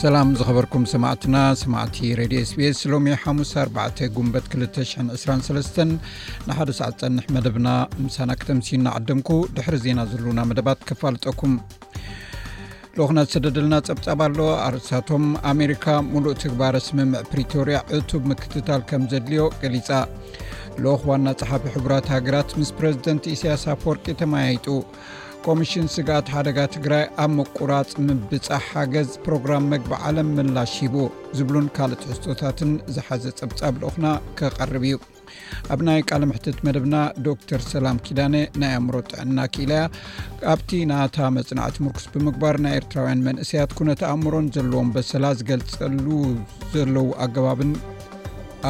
ሰላም ዝኸበርኩም ሰማዕትና ሰማዕቲ ሬድዮ ስቤስ ሎሚ ሓሙስ 4 ጉንበት 223 ንሓደ ሰዕ ዝፀንሕ መደብና ምሳና ክተምሲ ናዓደምኩ ድሕሪ ዜና ዘሎና መደባት ከፋልጠኩም ልኹና ዝሰደደልና ፀብፃብ ኣሎ ኣርሳቶም ኣሜሪካ ሙሉእ ትግባረ ስምምዕ ፕሪቶርያ ዕቱብ ምክትታል ከም ዘድልዮ ገሊፃ ልኽ ዋና ፀሓፊ ሕቡራት ሃገራት ምስ ፕረዚደንት ኢሳያስ ኣፍወርቂ ተመያይጡ ኮሚሽን ስግኣት ሓደጋ ትግራይ ኣብ ምቁራፅ ምብፃሕ ሓገዝ ፕሮግራም መግቢ ዓለም ምላሽ ሂቡ ዝብሉን ካልእ ትሕዝቶታትን ዝሓዘ ፀብፃብ ልኡኽና ክቐርብ እዩ ኣብ ናይ ቃል ምሕትት መደብና ዶክተር ሰላም ኪዳነ ናይ ኣእምሮ ጥዕና ክኢላያ ኣብቲ ናታ መፅናዕቲ ምርኩስ ብምግባር ናይ ኤርትራውያን መንእሰያት ኩነት ኣእምሮን ዘለዎም በሰላ ዝገልፀሉ ዘለዉ ኣገባብን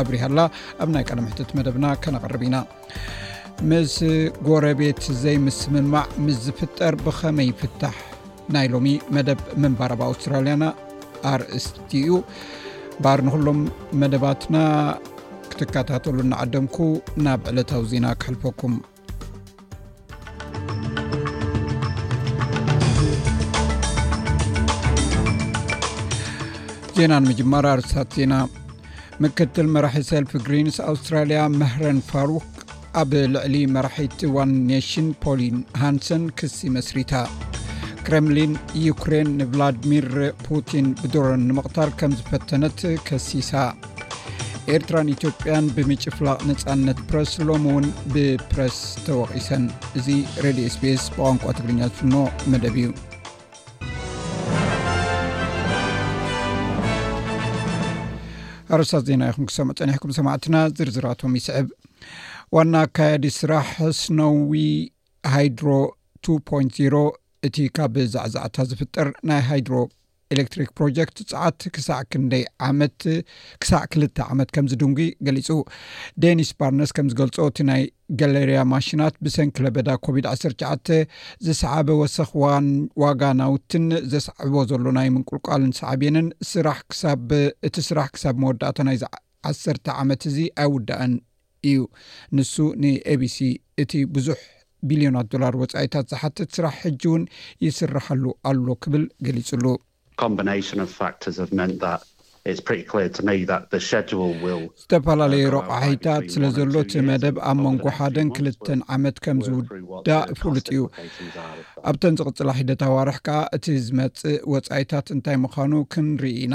ኣብሪሃላ ኣብ ናይ ቃል ምሕትት መደብና ከነቕርብ ኢና ምስ ጎረቤት ዘይምስምማዕ ምስ ዝፍጠር ብኸመይ ይፍታሕ ናይ ሎሚ መደብ ምንባረብ ኣውስትራልያና ኣርእስቲ እዩ ባር ንኩሎም መደባትና ክትከታተሉ እናዓደምኩ ናብ ዕለታዊ ዜና ክሕልፈኩም ዜና ንምጅማር ኣርሳት ዜና ምክትል መራሒ ሰልፊ ግሪንስ ኣውስትራልያ መህረን ፋሩክ ኣብ ልዕሊ መራሒቲ ዋን ኔሽን ፖሊን ሃንሰን ክሲ መስሪታ ክረምሊን ዩክሬን ንቭላድሚር ፑቲን ብድሮን ንምቕታል ከም ዝፈተነት ከሲሳ ኤርትራን ኢትዮጵያን ብምጭፍላቕ ነፃነት ፕረስ ሎሚ እውን ብፕረስ ተወቒሰን እዚ ሬድዮ ስፔስ ብቋንቋ ትግርኛ ዝፍኖ መደብ እዩ ኣረስታት ዜና ይኹም ክሰምዑ ፀኒሕኩም ሰማዕትና ዝርዝራቶም ይስዕብ ዋና ኣካያዲ ስራሕ ስነዊ ሃይድሮ 2ፖ0 እቲ ካብ ዛዕዛዕታ ዝፍጠር ናይ ሃይድሮ ኤሌክትሪክ ፕሮጀክት ፀዓት ክሳዕ ክንደይ ዓመት ክሳዕ ክልተ ዓመት ከም ዝድንጉ ገሊፁ ዴኒስ ባርነስ ከም ዝገልፆ እቲ ናይ ጋለርያ ማሽናት ብሰንኪ ለበዳ ኮቪድ 19 ዝሰዓበ ወሰኽ ዋጋ ናውትን ዘስዕቦ ዘሎ ናይ ምንቁልቋልን ሳዕቤንን ስራሕ ክሳብ እቲ ስራሕ ክሳብ መወዳእታ ናይ ዓሰርተ ዓመት እዚ ኣይውዳእን እዩ ንሱ ንኤቢሲ እቲ ብዙሕ ቢልዮናት ዶላር ወጻኢታት ዝሓትት ስራሕ ሕጂ'ውን ይስራሓሉ ኣሎ ክብል ገሊጹሉ። ዝተፈላለየ ረቋሒታት ስለዘሎ እቲ መደብ ኣብ መንጎ ሓደን ክልተን ዓመት ከም ዝውዳእ ፍሉጥ እዩ። ኣብተን ዝቕጽላ ሒደት ኣዋርሕ ከኣ እቲ ዝመጽእ ወጻኢታት እንታይ ምዃኑ ክንርኢ ኢና።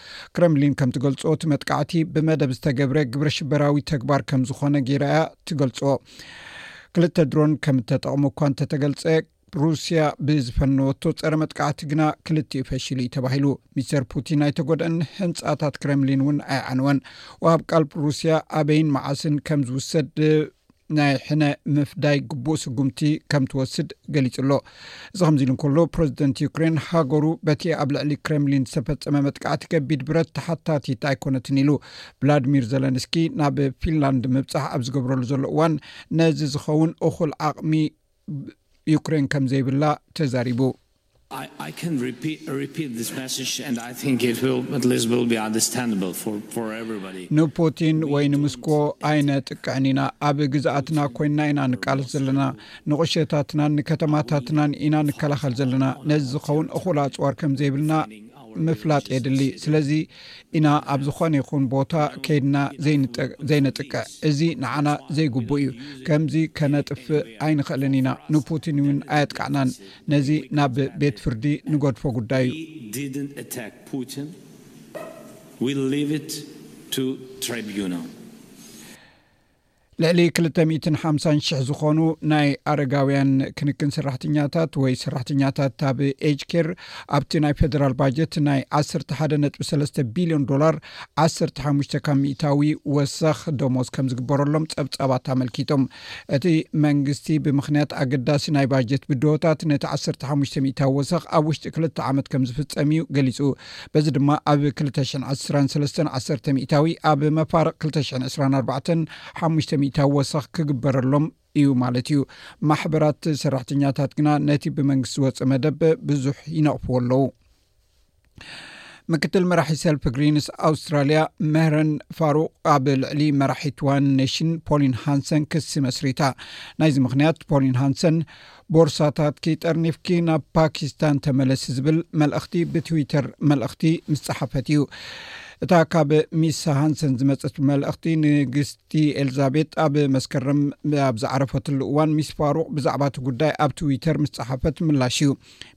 ክረምሊን ከም ትገልጾ እቲ መጥቃዕቲ ብመደብ ዝተገብረ ግብረ ሽበራዊ ተግባር ከም ዝኾነ ገይራ እያ ትገልጾ። ክልተ ድሮን ከም እተጠቕሙ እኳ እንተተገልጸ ሩስያ ብዝፈነወቶ ጸረ መጥቃዕቲ ግና ክልቲኡ ፈሽሉ እዩ ተባሂሉ ሚስተር ፑቲን ኣይተጎድአን ህንፃታት ክረምሊን እውን ኣይዓነወን ወሃብ ቃል ሩስያ ኣበይን መዓስን ከም ዝውሰድ ናይ ሕነ ምፍዳይ ግቡእ ስጉምቲ ከም ትወስድ ገሊጹ ኣሎ እዚ ከምዚ ኢሉ እንከሎ ፕረዚደንት ዩክሬን ሃገሩ በቲ ኣብ ልዕሊ ክረምሊን ዝተፈጸመ መጥቃዕቲ ከቢድ ብረት ተሓታቲት ኣይኮነትን ኢሉ ቭላድሚር ዘለንስኪ ናብ ፊንላንድ ምብጻሕ ኣብ ዝገብረሉ ዘሎ እዋን ነዚ ዝኸውን እኹል ዓቕሚ ዩክሬን ከም ዘይብላ ተዛሪቡ ንፑቲን ወይ ንምስኮ ኣይነጥቅዕን ኢና። ኣብ ግዝኣትና ኮይንና ኢና ንቃለስ ዘለና። ንቁሸታትናን ንከተማታትናን ኢና ንከላኸል ዘለና። ነዚ ዝኸውን እኹል ኣጽዋር ከም ዘይብልና ምፍላጥ የድሊ። ስለዚ ኢና ኣብ ዝኾነ ይኹን ቦታ ከይድና ዘይነጥቅዕ። እዚ ንዓና ዘይግቡእ እዩ። ከምዚ ከነጥፍእ ኣይንኽእልን ኢና። ንፑቲን እውን ኣየጥቃዕናን። ነዚ ናብ ቤት ፍርዲ ንገድፎ ጉዳይ እዩ። ልዕሊ ክልተ ሚእትን ሓምሳን ሽሕ ዝኾኑ ናይ ኣረጋውያን ክንክን ሰራሕተኛታት ወይ ሰራሕተኛታት ኣብ ኤጅ ኬር ኣብቲ ናይ ፌደራል ባጀት ናይ ዓሰርተ ሓደ ነጥቢ ሰለስተ ቢልዮን ዶላር ዓሰርተ ሓሙሽተ ካብ ሚእታዊ ወሰኽ ደሞዝ ከም ዝግበረሎም ፀብፃባት ኣመልኪቶም እቲ መንግስቲ ብምኽንያት ኣገዳሲ ናይ ባጀት ብድሆታት ነቲ ዓሰርተ ሓሙሽተ ሚእታዊ ወሰኽ ኣብ ውሽጢ ክልተ ዓመት ከምዝፍፀም እዩ ገሊፁ። በዚ ድማ ኣብ ክልተ ሽሕን ዕስራን ሰለስተን ዓሰርተ ሚእታዊ፣ ኣብ መፋርቕ ክልተ ሽሕን ዕስራን ኣርባዕተን ሓሙሽተ ሚእታዊ ወሰኽ ክግበረሎም እዩ ማለት እዩ። ማሕበራት ሰራሕተኛታት ግና ነቲ ብመንግስቲ ዝወፀ መደብ ብዙሕ ይነቕፍዎ ኣለው። ምክትል መራሒ ሰልፊ ግሪንስ ኣውስትራልያ መህረን ፋሩቅ ኣብ ልዕሊ መራሒት ዋን ኔሽን ፖሊን ሃንሰን ክሲ መስሪታ ናይዚ ምክንያት ፖሊን ሃንሰን ቦርሳታትኪ ጠርኒፍኪ ናብ ፓኪስታን ተመለሲ ዝብል መልእኽቲ ብትዊተር መልእኽቲ ምስ ፀሓፈት እዩ እታ ካብ ሚስ ሃንሰን ዝመፅት መልእኽቲ ንግስቲ ኤልዛቤት ኣብ መስከረም ኣብ ዝዓረፈትሉ እዋን ሚስ ፋሩቅ ብዛዕባ እቲ ጉዳይ ኣብ ትዊተር ምስ ፀሓፈት ምላሽ እዩ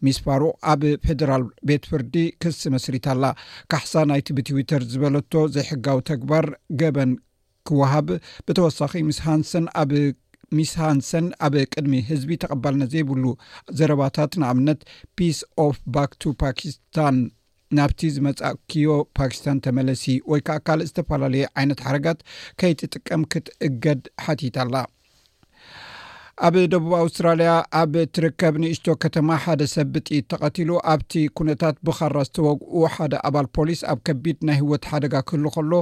ሚስ ፋሩቅ ኣብ ፌደራል ቤት ፍርዲ ክሲ መስሪታ ኣላ። ካሕሳ ናይቲ ብትዊተር ዝበለቶ ዘይሕጋዊ ተግባር ገበን ክወሃብ ብተወሳኺ ሚስ ሃንሰን ኣብ ሚስ ሃንሰን ኣብ ቅድሚ ህዝቢ ተቐባልነት ዘይብሉ ዘረባታት ንኣብነት ፒስ ኦፍ ባክ ቱ ፓኪስታን ናብቲ ዝመጻእክዮ ፓኪስታን ተመለሲ ወይ ከኣ ካልእ ዝተፈላለየ ዓይነት ሓረጋት ከይትጥቀም ክትእገድ ሓቲታ ኣላ። ኣብ ደቡብ ኣውስትራልያ ኣብ እትርከብ ንእሽቶ ከተማ ሓደ ሰብ ብጥይት ተቐቲሉ። ኣብቲ ኩነታት ብኻራ ዝተወግኡ ሓደ ኣባል ፖሊስ ኣብ ከቢድ ናይ ህይወት ሓደጋ ክህሉ ከሎ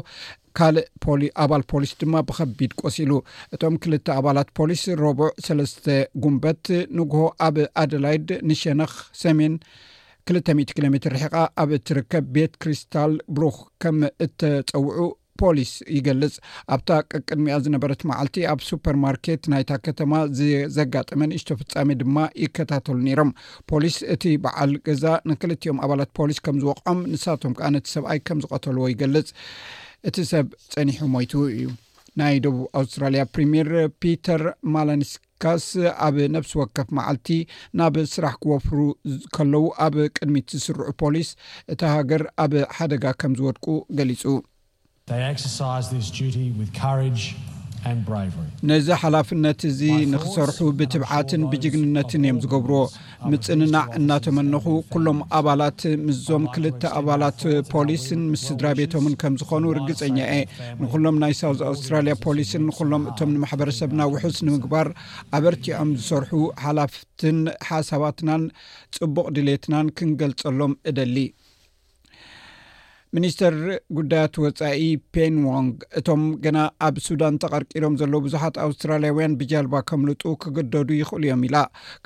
ካልእ ፖሊ ኣባል ፖሊስ ድማ ብኸቢድ ቆሲሉ። እቶም ክልተ ኣባላት ፖሊስ ረቡዕ ሰለስተ ጉንበት ንግሆ ኣብ ኣደላይድ ንሸነኽ ሰሜን ክልተ ሚእቲ ኪሎ ሜትር ርሒቓ ኣብ እትርከብ ቤት ክሪስታል ብሩክ ከም እተጸውዑ ፖሊስ ይገልጽ። ኣብታ ቀቅድሚኣ ዝነበረት መዓልቲ ኣብ ሱፐር ማርኬት ናይታ ከተማ ዘጋጠመ ንእሽቶ ፍጻሜ ድማ ይከታተሉ ነይሮም። ፖሊስ እቲ በዓል ገዛ ንክልቲኦም ኣባላት ፖሊስ ከም ዝወቕዖም ንሳቶም ከኣ ነቲ ሰብኣይ ከም ዝቐተልዎ ይገልጽ እቲ ሰብ ጸኒሑ ሞይቱ እዩ ናይ ደቡብ ኣውስትራልያ ፕሪምየር ፒተር ማላንስካስ ኣብ ነብሲ ወከፍ መዓልቲ ናብ ስራሕ ክወፍሩ ከለዉ ኣብ ቅድሚት ዝስርዑ ፖሊስ እታ ሃገር ኣብ ሓደጋ ከም ዝወድቁ ገሊጹ ነዚ ሓላፍነት እዚ ንኽሰርሑ ብትብዓትን ብጅግንነትን እዮም ዝገብርዎ ምፅንናዕ እናተመነኹ ኩሎም ኣባላት ምስዞም ክልተ ኣባላት ፖሊስን ምስ ስድራ ቤቶምን ከም ዝኾኑ ርግፀኛ እየ ንኩሎም ናይ ሳውዝ ኣውስትራሊያ ፖሊስን ንኩሎም እቶም ንማሕበረሰብና ውሑስ ንምግባር ኣበርቲዖም ዝሰርሑ ሓላፍትን ሓሳባትናን ፅቡቅ ድሌትናን ክንገልፀሎም እደሊ ሚኒስተር ጉዳያት ወፃኢ ፔን ዎንግ እቶም ገና ኣብ ሱዳን ተቐርቂሮም ዘለዉ ብዙሓት ኣውስትራልያውያን ብጃልባ ከምልጡ ክግደዱ ይኽእሉ እዮም ኢላ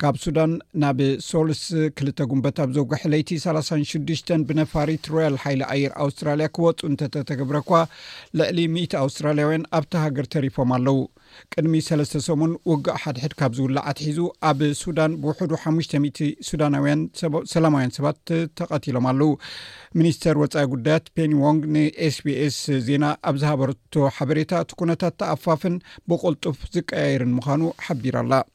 ካብ ሱዳን ናብ ሶልስ ክልተ ጉንበት ኣብ ዘጉሒ ለይቲ 36ዱሽተ ብነፋሪት ሮያል ሓይሊ ኣየር ኣውስትራልያ ክወፁ እንተተተገብረ እኳ ልዕሊ 100 ኣውስትራልያውያን ኣብቲ ሃገር ተሪፎም ኣለዉ ቅድሚ ሰለስተ ሰሙን ውግእ ሓድሕድ ካብ ዝውላዕ ኣትሒዙ ኣብ ሱዳን ብውሕዱ ሓሙሽተ ሚእቲ ሱዳናውያን ሰላማውያን ሰባት ተቐቲሎም ኣለው። ሚኒስተር ወጻኢ ጉዳያት ፔኒ ዎንግ ንኤስቢኤስ ዜና ኣብ ዝሃበረቶ ሓበሬታ እቲ ኩነታት ተኣፋፍን ብቕልጡፍ ዝቀያየርን ምዃኑ ሓቢራ ኣላ።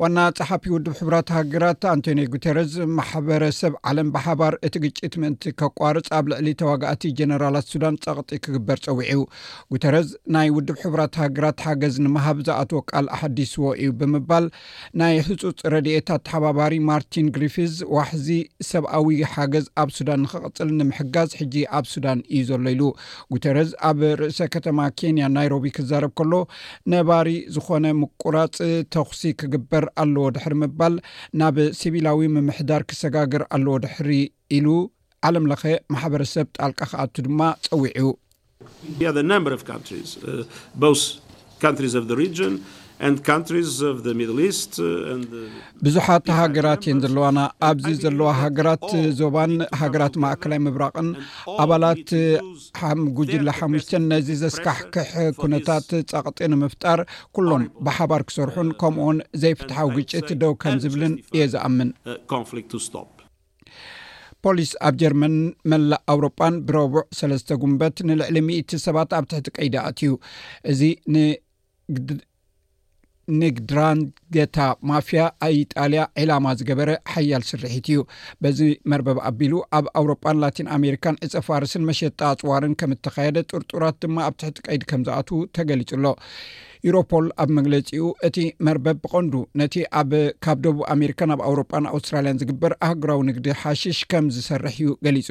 ዋና ፀሓፊ ውድብ ሕብራት ሃገራት ኣንቶኒ ጉተረዝ ማሕበረሰብ ዓለም ብሓባር እቲ ግጭት ምእንቲ ከቋርፅ ኣብ ልዕሊ ተዋጋእቲ ጀነራላት ሱዳን ፀቕጢ ክግበር ፀዊዑ ጉተረዝ ናይ ውድብ ሕብራት ሃገራት ሓገዝ ንምሃብ ዝኣትዎ ቃል ኣሓዲስዎ እዩ ብምባል ናይ ህፁፅ ረድኤት ኣተሓባባሪ ማርቲን ግሪፊዝ ዋሕዚ ሰብኣዊ ሓገዝ ኣብ ሱዳን ንክቕፅል ንምሕጋዝ ሕጂ ኣብ ሱዳን እዩ ዘሎ ኢሉ ጉተረዝ ኣብ ርእሰ ከተማ ኬንያ ናይሮቢ ክዛረብ ከሎ ነባሪ ዝኾነ ምቁራፅ ተኹሲ ክግበር ኣለዎ ድሕሪ ምባል ናብ ሲቪላዊ ምምሕዳር ክሰጋገር ኣለዎ ድሕሪ ኢሉ ዓለም ለኸ ማሕበረሰብ ጣልቃ ክኣቱ ድማ ፀዊዑ። ብዙሓት ሃገራት እየን ዘለዋና ኣብዚ ዘለዋ ሃገራት ዞባን ሃገራት ማእከላይ ምብራቕን ኣባላት ዓም ጉጅለ ሓሙሽተን ነዚ ዘስካሕክሕ ኩነታት ጸቕጢ ንምፍጣር ኩሎም ብሓባር ክሰርሑን ከምኡውን ዘይፍትሓዊ ግጭት ደው ከም ዝብልን እየ ዝኣምን። ፖሊስ ኣብ ጀርመን መላእ ኣውሮጳን ብረቡዕ ሰለስተ ጉንበት ንልዕሊ ሚእቲ ሰባት ኣብ ትሕቲ ቀይዲ ኣትዩ እዚ ንግድራን ገታ ማፍያ ኣይ ጣልያ ዒላማ ዝገበረ ሓያል ስርሒት እዩ በዚ መርበብ ኣቢሉ ኣብ ኣውሮጳን ላቲን ኣሜሪካን ዕፀ ፋርስን መሸጣ ኣፅዋርን ከም እተካየደ ጥርጡራት ድማ ኣብ ትሕቲ ቀይዲ ከም ዝኣትዉ ተገሊጹ ኣሎ ኢሮፖል ኣብ መግለፂኡ እቲ መርበብ ብቀንዱ ነቲ ኣብ ካብ ደቡብ ኣሜሪካን ኣብ ኣውሮጳን ኣውስትራልያን ዝግበር ኣህግራዊ ንግዲ ሓሽሽ ከም ዝሰርሕ እዩ ገሊጹ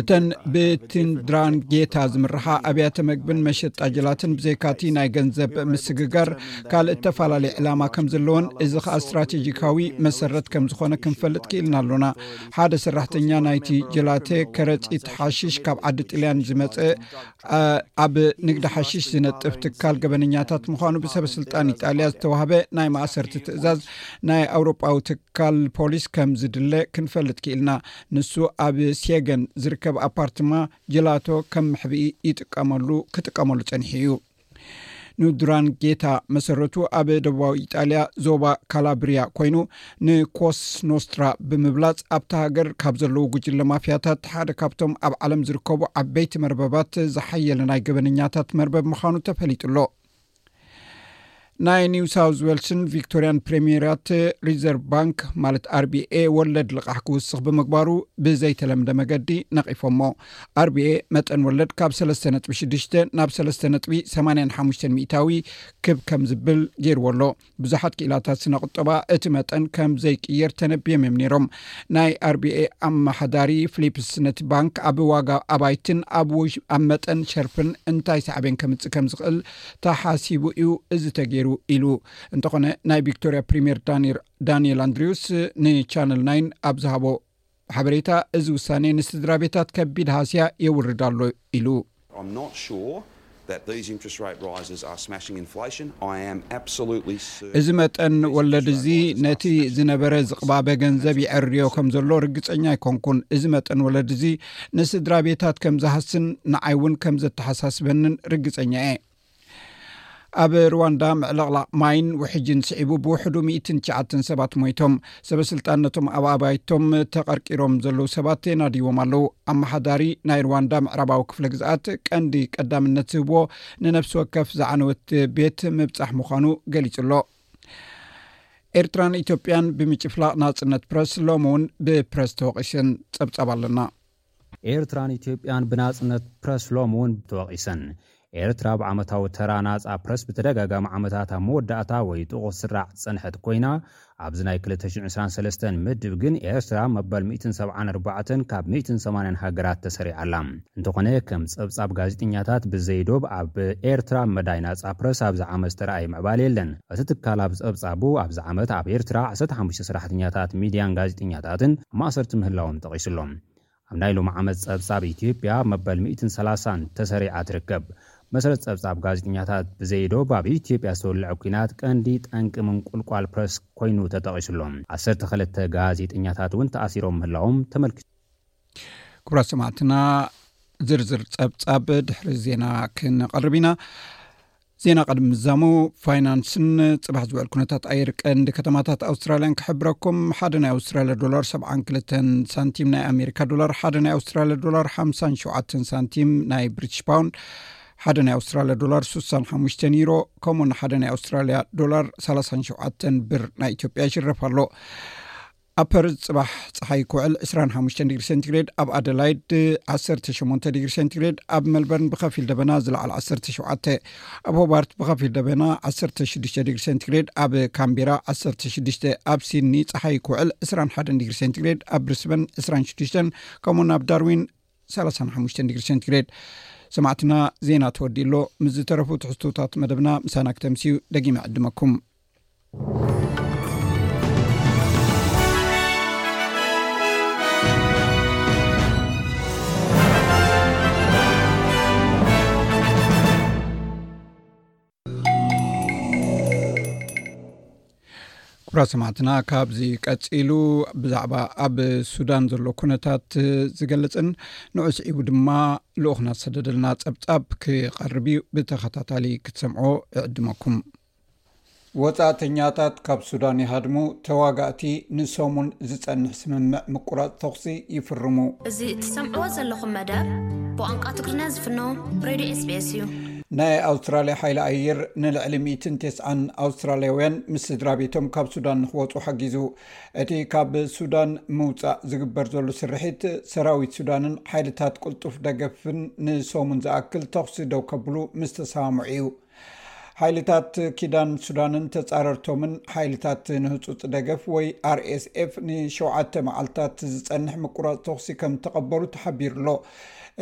እተን ብቲንድራን ጌታ ዝምርሓ ኣብያተ መግብን መሸጣ ጀላትን ብዘይካቲ ናይ ገንዘብ ምስግጋር ካልእ እተፈላለየ ዕላማ ከም ዘለዎን እዚ ከዓ ስትራቴጂካዊ መሰረት ከም ዝኾነ ክንፈልጥ ክኢልና ኣሎና ሓደ ሰራሕተኛ ናይቲ ጀላተ ከረፂት ሓሽሽ ካብ ዓዲ ጥልያን ዝመፀ ኣብ ንግዲ ሓሽሽ ዝነጥፍ ትካል ገበነኛታት ምዃኑ ብሰበስልጣን ኢጣልያ ዝተዋህበ ናይ ማእሰርቲ ትእዛዝ ናይ ኣውሮጳዊ ትካል ፖሊስ ከም ዝድለ ክንፈልጥ ክኢልና ንሱ ኣብ ስየገን ዝርከብ ኣፓርትማ ጀላቶ ከም መሕብኢ ይጥቀመሉ ክጥቀመሉ ጸኒሑ እዩ። ንዱራንጌታ መሰረቱ ኣብ ደቡባዊ ኢጣልያ ዞባ ካላብሪያ ኮይኑ ንኮስ ኖስትራ ብምብላጽ ኣብቲ ሃገር ካብ ዘለዉ ጉጅለ ማፍያታት ሓደ ካብቶም ኣብ ዓለም ዝርከቡ ዓበይቲ መርበባት ዝሓየለ ናይ ገበነኛታት መርበብ ምዃኑ ተፈሊጡ ኣሎ። ናይ ኒው ሳውት ዌልስን ቪክቶርያን ፕሪምራት ሪዘርቭ ባንክ ማለት ኣርቢኤ ወለድ ልቓሕ ክውስኽ ብምግባሩ ብዘይተለምደ መገዲ ነቒፎሞ ኣርቢኤ መጠን ወለድ ካብ 3 ነጥ 6ዱሽ ናብ 3 ነጥ 85 ሚታዊ ክብ ከም ዝብል ገይርዎ ኣሎ ብዙሓት ክኢላታት ስነ ቁጠባ እቲ መጠን ከም ዘይቅየር ተነብዮም እዮም ነይሮም ናይ ኣርቢኤ ኣመሓዳሪ ፍሊፕስ ነቲ ባንክ ኣብ ዋጋ ኣባይትን ኣብ ኣብ መጠን ሸርፍን እንታይ ሳዕቤን ከምፅእ ከም ዝኽእል ተሓሲቡ እዩ እዚ ተገይሩ ኢሉ እንተኾነ ናይ ቪክቶርያ ፕሪምየር ዳንኤል ኣንድሪውስ ንቻነል ናይን ኣብ ዝሃቦ ሓበሬታ እዚ ውሳኔ ንስድራቤታት ከቢድ ሃስያ የውርድ ኣሎ ኢሉ። እዚ መጠን ወለድ እዚ ነቲ ዝነበረ ዝቕባበ ገንዘብ የዐርዮ ከም ዘሎ ርግጸኛ ኣይኮንኩን። እዚ መጠን ወለድ እዚ ንስድራቤታት ከም ዝሃስን ንዓይ እውን ከም ዘተሓሳስበንን ርግጸኛ እየ። ኣብ ሩዋንዳ ምዕልቕላቕ ማይን ውሕጅን ስዒቡ ብውሕዱ 1ትሸ ሰባት ሞይቶም ሰበ ስልጣን ነቶም ኣብ ኣባይቶም ተቐርቂሮም ዘለዉ ሰባት የናድዎም ኣለዉ ኣመሓዳሪ ናይ ሩዋንዳ ምዕራባዊ ክፍለ ግዝኣት ቀንዲ ቀዳምነት ዝህብዎ ንነፍሲ ወከፍ ዝዓነወት ቤት ምብፃሕ ምዃኑ ገሊጹ ኣሎ ኤርትራን ኢትዮጵያን ብምጭፍላቕ ናፅነት ፕረስ ሎሚ እውን ብፕረስ ተወቒስን ፀብፃብ ኣለና ኤርትራን ኢትዮጵያን ብናጽነት ፕረስ ሎሚ እውን ተወቒሰን። ኤርትራ ኣብ ዓመታዊ ተራ ናጻ ፕረስ ብተደጋጋሚ ዓመታት ኣብ መወዳእታ ወይ ጥቑ ትስራዕ ዝጸንሐት ኮይና፣ ኣብዚ ናይ ክልተ ሽሕን ዕስራን ሰለስተን ምድብ ግን ኤርትራ መበል ሚእትን ሰብዓን ኣርባዕተን ካብ ሚእትን ሰማንያን ሃገራት ተሰሪዓ ኣላ። እንተኾነ ከም ጸብጻብ ጋዜጠኛታት ብዘይ ዶብ ኣብ ኤርትራ ኣብ መዳይ ናጻ ፕረስ ኣብዚ ዓመት ዝተራእየ ምዕባለ የለን። እቲ ትካል ኣብ ጸብጻቡ ኣብዚ ዓመት ኣብ ኤርትራ ዓሰርተ ሓሙሽተ ሰራሕተኛታት ሚድያን ጋዜጠኛታትን፣ ማእሰርቲ ምህላዎም ጠቒሱ ኣሎ። ኣብ ናይ ሎሚ ዓመት ጸብጻብ ኢትዮጵያ ኣብ መበል ሚእትን ሰላሳን ተሰሪዓ ትርከብ። ብመሰረት ጸብጻብ ጋዜጠኛታት ብዘይዶብ ኣብ ኢትዮጵያ ዝተወለዐ ኲናት ቀንዲ ጠንቂ ምንቁልቋል ፕረስ ኮይኑ ተጠቒሱ ኣሎ። ዓሰርተ ክልተ ጋዜጠኛታት እውን ተኣሲሮም ምህላዎም ተመልኪቱ። ክቡራት ሰማዕትና ዝርዝር ጸብጻብ ድሕሪ ዜና ክነቐርብ ኢና። ዜና ቅድሚ ምዛሙ ፋይናንስን ፅባሕ ዝበል ኩነታት ኣየር ቀንዲ ከተማታት ኣውስትራልያን ክሕብረኩም ሓደ ናይ ኣውስትራልያ ዶላር 72 ሳንቲም ናይ ኣሜሪካ ዶላር ሓደ ናይ ኣውስትራልያ ዶላር 57 ሳንቲም ናይ ብሪትሽ ፓውንድ ሓደ ናይ ኣውስትራልያ ዶላር 65 ዩሮ ከምኡን ሓደ ናይ ኣውስትራልያ ዶላር 37 ብር ናይ ኢትዮጵያ ይሽረፍ ኣሎ ኣብ ፐርዝ ፅባሕ ፀሓይ ክውዕል ዕስራን ሓሙሽተን ዲግሪ ሴንቲግሬድ ኣብ ኣደላይድ ዓሰርተ ሸሞንተ ዲግሪ ሴንቲግሬድ ኣብ መልበርን ብኸፊል ደበና ዝለዓል ዓሰርተ ሸውዓተ ኣብ ሆባርት ብኸፊል ደበና ዓሰርተ ሽዱሽተ ዲግሪ ሴንቲግሬድ ኣብ ካምቢራ ዓሰርተ ሽዱሽተ ኣብ ሲድኒ ፀሓይ ክውዕል ዕስራን ሓደን ዲግሪ ሴንቲግሬድ ኣብ ብርስበን ዕስራን ሽዱሽተን ከምኡውን ኣብ ዳርዊን ሰላሳን ሓሙሽተን ዲግሪ ሴንቲግሬድ ሰማዕትና ዜና ተወዲኡ ኣሎ ምስ ዝተረፉ ትሕዝቶታት መደብና ምሳና ክተምስዩ ደጊመ ዕድመኩም ኩራ ሰማዕትና ካብዚ ቀፂሉ ብዛዕባ ኣብ ሱዳን ዘሎ ኩነታት ዝገልፅን ንዑ ስዒቡ ድማ ልኡክና ዝሰደደልና ፀብፃብ ክቐርብ እዩ ብተኸታታሊ ክትሰምዖ እዕድመኩም ወጻእተኛታት ካብ ሱዳን ይሃድሙ፣ ተዋጋእቲ ንሰሙን ዝጸንሕ ስምምዕ ምቁራጽ ተኹሲ ይፍርሙ። እዚ እትሰምዕዎ ዘለኹም መደብ ብቋንቋ ትግርኛ ዝፍኖ ሬድዮ ኤስቢኤስ እዩ። ናይ ኣውስትራልያ ሓይሊ ኣየር ንልዕሊ ሚእትን ቴስዓን ኣውስትራልያውያን ምስ ስድራ ቤቶም ካብ ሱዳን ንክወፁ ሓጊዙ። እቲ ካብ ሱዳን ምውፃእ ዝግበር ዘሎ ስርሒት ሰራዊት ሱዳንን ሓይልታት ቅልጡፍ ደገፍን ንሰሙን ዝኣክል ተኹሲ ደው ከብሉ ምስ ተሰማምዑ እዩ። ሓይልታት ኪዳን ሱዳንን ተፃረርቶምን ሓይልታት ንህፁፅ ደገፍ ወይ ኣርኤስኤፍ ንሸውዓተ መዓልትታት ዝፀንሕ ምቁራፅ ተኽሲ ከም ተቐበሉ ተሓቢሩ ኣሎ።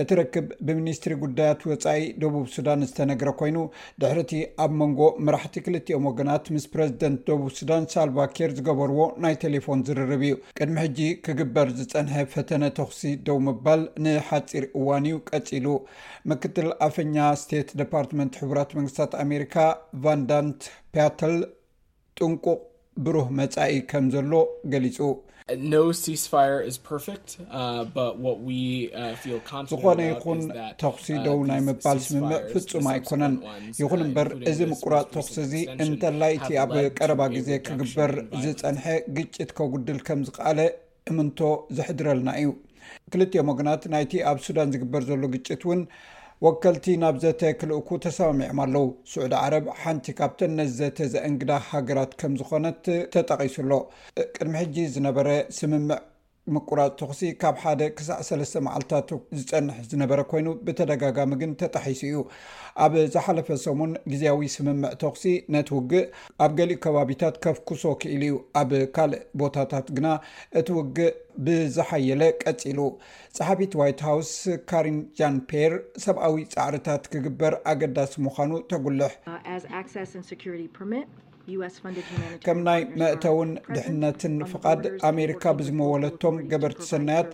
እቲ ርክብ ብሚኒስትሪ ጉዳያት ወፃኢ ደቡብ ሱዳን ዝተነግረ ኮይኑ ድሕሪ እቲ ኣብ መንጎ መራሕቲ ክልቲኦም ወገናት ምስ ፕረዚደንት ደቡብ ሱዳን ሳልቫኬር ዝገበርዎ ናይ ቴሌፎን ዝርርብ እዩ ቅድሚ ሕጂ ክግበር ዝፀንሐ ፈተነ ተኹሲ ደው ምባል ንሓፂር እዋን እዩ ቀፂሉ ምክትል ኣፈኛ ስቴት ደፓርትመንት ሕቡራት መንግስታት ኣሜሪካ ቫንዳንት ፒያተል ጥንቁቕ ብሩህ መጻኢ ከም ዘሎ ገሊጹ። ዝኾነ ይኹን ተኽሲ ደው ናይ ምባል ስምምዕ ፍጹም ኣይኮነን። ይኹን እምበር እዚ ምቁራፅ ተኽሲ እዚ እንተላይ እቲ ኣብ ቀረባ ግዜ ክግበር ዝፀንሐ ግጭት ከጉድል ከም ዝኸኣለ እምንቶ ዘሕድረልና እዩ። ክልቲኦም ወገናት ናይቲ ኣብ ሱዳን ዝግበር ዘሎ ግጭት እውን ወከልቲ ናብ ዘተ ክልእኩ ተሰማሚዖም ኣለው። ስዑዲ ዓረብ ሓንቲ ካብተን ነዚ ዘተ ዘእንግዳ ሃገራት ከምዝኾነት ተጠቒሱ ኣሎ። ቅድሚ ሕጂ ዝነበረ ስምምዕ ምቁራፅ ተኹሲ ካብ ሓደ ክሳዕ ሰለስተ መዓልትታት ዝፀንሕ ዝነበረ ኮይኑ ብተደጋጋሚ ግን ተጣሒሱ እዩ። ኣብ ዝሓለፈ ሰሙን ግዝያዊ ስምምዕ ተኹሲ ነቲ ውግእ ኣብ ገሊኡ ከባቢታት ከፍኩሶ ክኢሉ እዩ፣ ኣብ ካልእ ቦታታት ግና እቲ ውግእ ብዝሓየለ ቀጺሉ። ጸሓፊት ዋይት ሃውስ ካሪን ጃን ፒየር ሰብኣዊ ጻዕርታት ክግበር ኣገዳሲ ምዃኑ ተጉልሕ። ከም ናይ መእተውን ድሕነትን ፍቓድ ኣሜሪካ ብዝመወለቶም ገበርቲ ሰናያት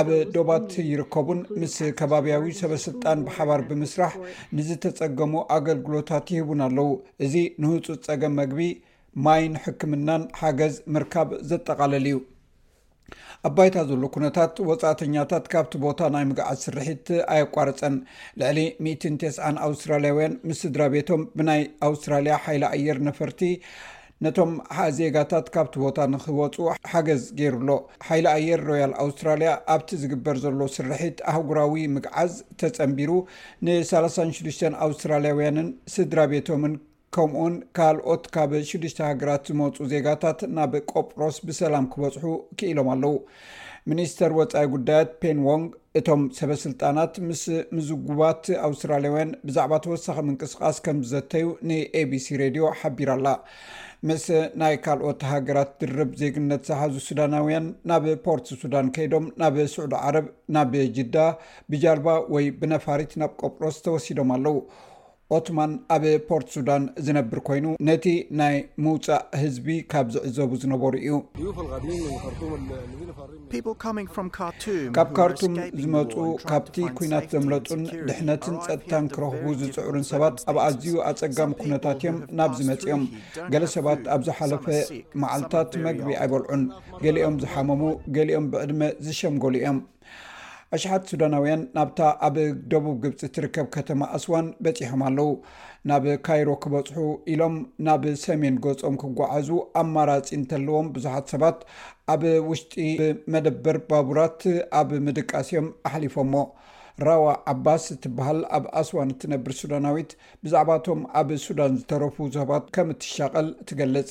ኣብ ዶባት ይርከቡን ምስ ከባብያዊ ሰበስልጣን ብሓባር ብምስራሕ ንዝተፀገሙ ኣገልግሎታት ይህቡን ኣለው። እዚ ንህጹጽ ጸገም መግቢ፣ ማይን ሕክምናን ሓገዝ ምርካብ ዘጠቓለል እዩ። ኣብ ባይታ ዘሎ ኩነታት፣ ወጻእተኛታት ካብቲ ቦታ ናይ ምግዓዝ ስርሒት ኣየቋረጸን። ልዕሊ ሚእትን ቴስዓን ኣውስትራልያውያን ምስ ስድራቤቶም ብናይ ኣውስትራልያ ሓይሊ ኣየር ነፈርቲ ነቶም ዜጋታት ካብቲ ቦታ ንኽወጹ ሓገዝ ገይሩ ኣሎ። ሓይሊ ኣየር ሮያል ኣውስትራልያ ኣብቲ ዝግበር ዘሎ ስርሒት ኣህጉራዊ ምግዓዝ ተጸንቢሩ ንሳላሳን ሽዱሽተን ኣውስትራልያውያንን ስድራ ቤቶምን ከምኡውን ካልኦት ካብ ሽዱሽተ ሃገራት ዝመፁ ዜጋታት ናብ ቆጵሮስ ብሰላም ክበፅሑ ክኢሎም ኣለው ሚኒስተር ወፃኢ ጉዳያት ፔን ዎንግ እቶም ሰበ ስልጣናት ምስ ምዝጉባት ኣውስትራልያውያን ብዛዕባ ተወሳኺ ምንቅስቓስ ከም ዝዘተዩ ንኤቢሲ ሬድዮ ሓቢራ ኣላ ምስ ናይ ካልኦት ሃገራት ድርብ ዜግነት ዝሓዙ ሱዳናውያን ናብ ፖርት ሱዳን ከይዶም ናብ ስዑዲ ዓረብ ናብ ጅዳ ብጃልባ ወይ ብነፋሪት ናብ ቆጵሮስ ተወሲዶም ኣለው ኦትማን ኣብ ፖርት ሱዳን ዝነብር ኮይኑ ነቲ ናይ ምውፃእ ህዝቢ ካብ ዝዕዘቡ ዝነበሩ እዩ ካብ ካርቱም ዝመፁ ካብቲ ኩናት ዘምለጡን ድሕነትን ፀጥታን ክረኽቡ ዝፅዕሩን ሰባት ኣብ ኣዝዩ ኣፀጋሚ ኩነታት እዮም ናብ ዝመፅኦም ገለ ሰባት ኣብ ዝሓለፈ መዓልትታት መግቢ ኣይበልዑን ገሊኦም ዝሓመሙ ገሊኦም ብዕድመ ዝሸምገሉ እዮም ኣሽሓት ሱዳናውያን ናብታ ኣብ ደቡብ ግብፂ ትርከብ ከተማ ኣስዋን በፂሖም ኣለው ናብ ካይሮ ክበፅሑ ኢሎም ናብ ሰሜን ገፆም ክጓዓዙ ኣማራፂ እንተለዎም ብዙሓት ሰባት ኣብ ውሽጢ መደበር ባቡራት ኣብ ምድቃስ እዮም ኣሕሊፎሞ ራዋ ዓባስ እትበሃል ኣብ ኣስዋን እትነብር ሱዳናዊት ብዛዕባቶም ኣብ ሱዳን ዝተረፉ ሰባት ከም እትሻቐል ትገልፅ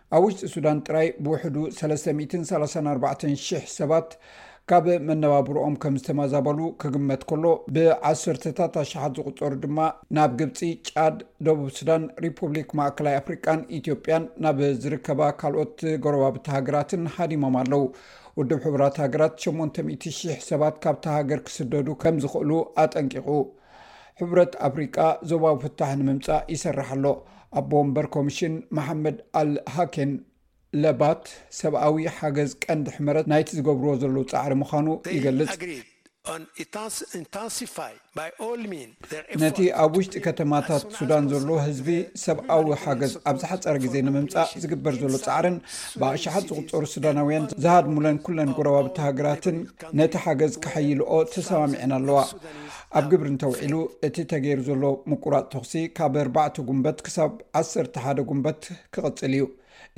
ኣብ ውሽጢ ሱዳን ጥራይ ብውሕዱ ሰለስተ ሚእትን ሰላሳን ኣርባዕተን ሽሕ ሰባት ካብ መነባብርኦም ከም ዝተማዛበሉ ክግመት ከሎ ብዓሰርተታት ኣሽሓት ዝቁፀሩ ድማ ናብ ግብፂ፣ ጫድ፣ ደቡብ ሱዳን፣ ሪፑብሊክ ማእከላይ ኣፍሪቃን ኢትዮጵያን ናብ ዝርከባ ካልኦት ጎረባብቲ ሃገራትን ሃዲሞም ኣለው። ውድብ ሕቡራት ሃገራት ሸሞንተ ሚእቲ ሽሕ ሰባት ካብታ ሃገር ክስደዱ ከም ዝኽእሉ ኣጠንቂቑ። ሕብረት ኣፍሪቃ ዞባዊ ፍታሕ ንምምፃእ ይሰርሕ ኣሎ። ኣቦ ወንበር ኮሚሽን መሓመድ ኣል ሃኬን ለባት ሰብኣዊ ሓገዝ ቀንዲ ሕመረት ናይቲ ዝገብርዎ ዘለዉ ፃዕሪ ምዃኑ ይገልፅ። ነቲ ኣብ ውሽጢ ከተማታት ሱዳን ዘሎ ህዝቢ ሰብኣዊ ሓገዝ ኣብ ዝሓፀረ ግዜ ንምምፃእ ዝግበር ዘሎ ፃዕርን ብኣሽሓት ዝቑፀሩ ሱዳናውያን ዝሃድሙለን ኩለን ጎረባብቲ ሃገራትን ነቲ ሓገዝ ከሐይልኦ ተሰማሚዐን ኣለዋ። ኣብ ግብሪ እንተውዒሉ እቲ ተገይሩ ዘሎ ምቁራፅ ተኹሲ ካብ ኣርባዕተ ጉንበት ክሳብ ዓሰርተ ሓደ ጉንበት ክቕፅል እዩ።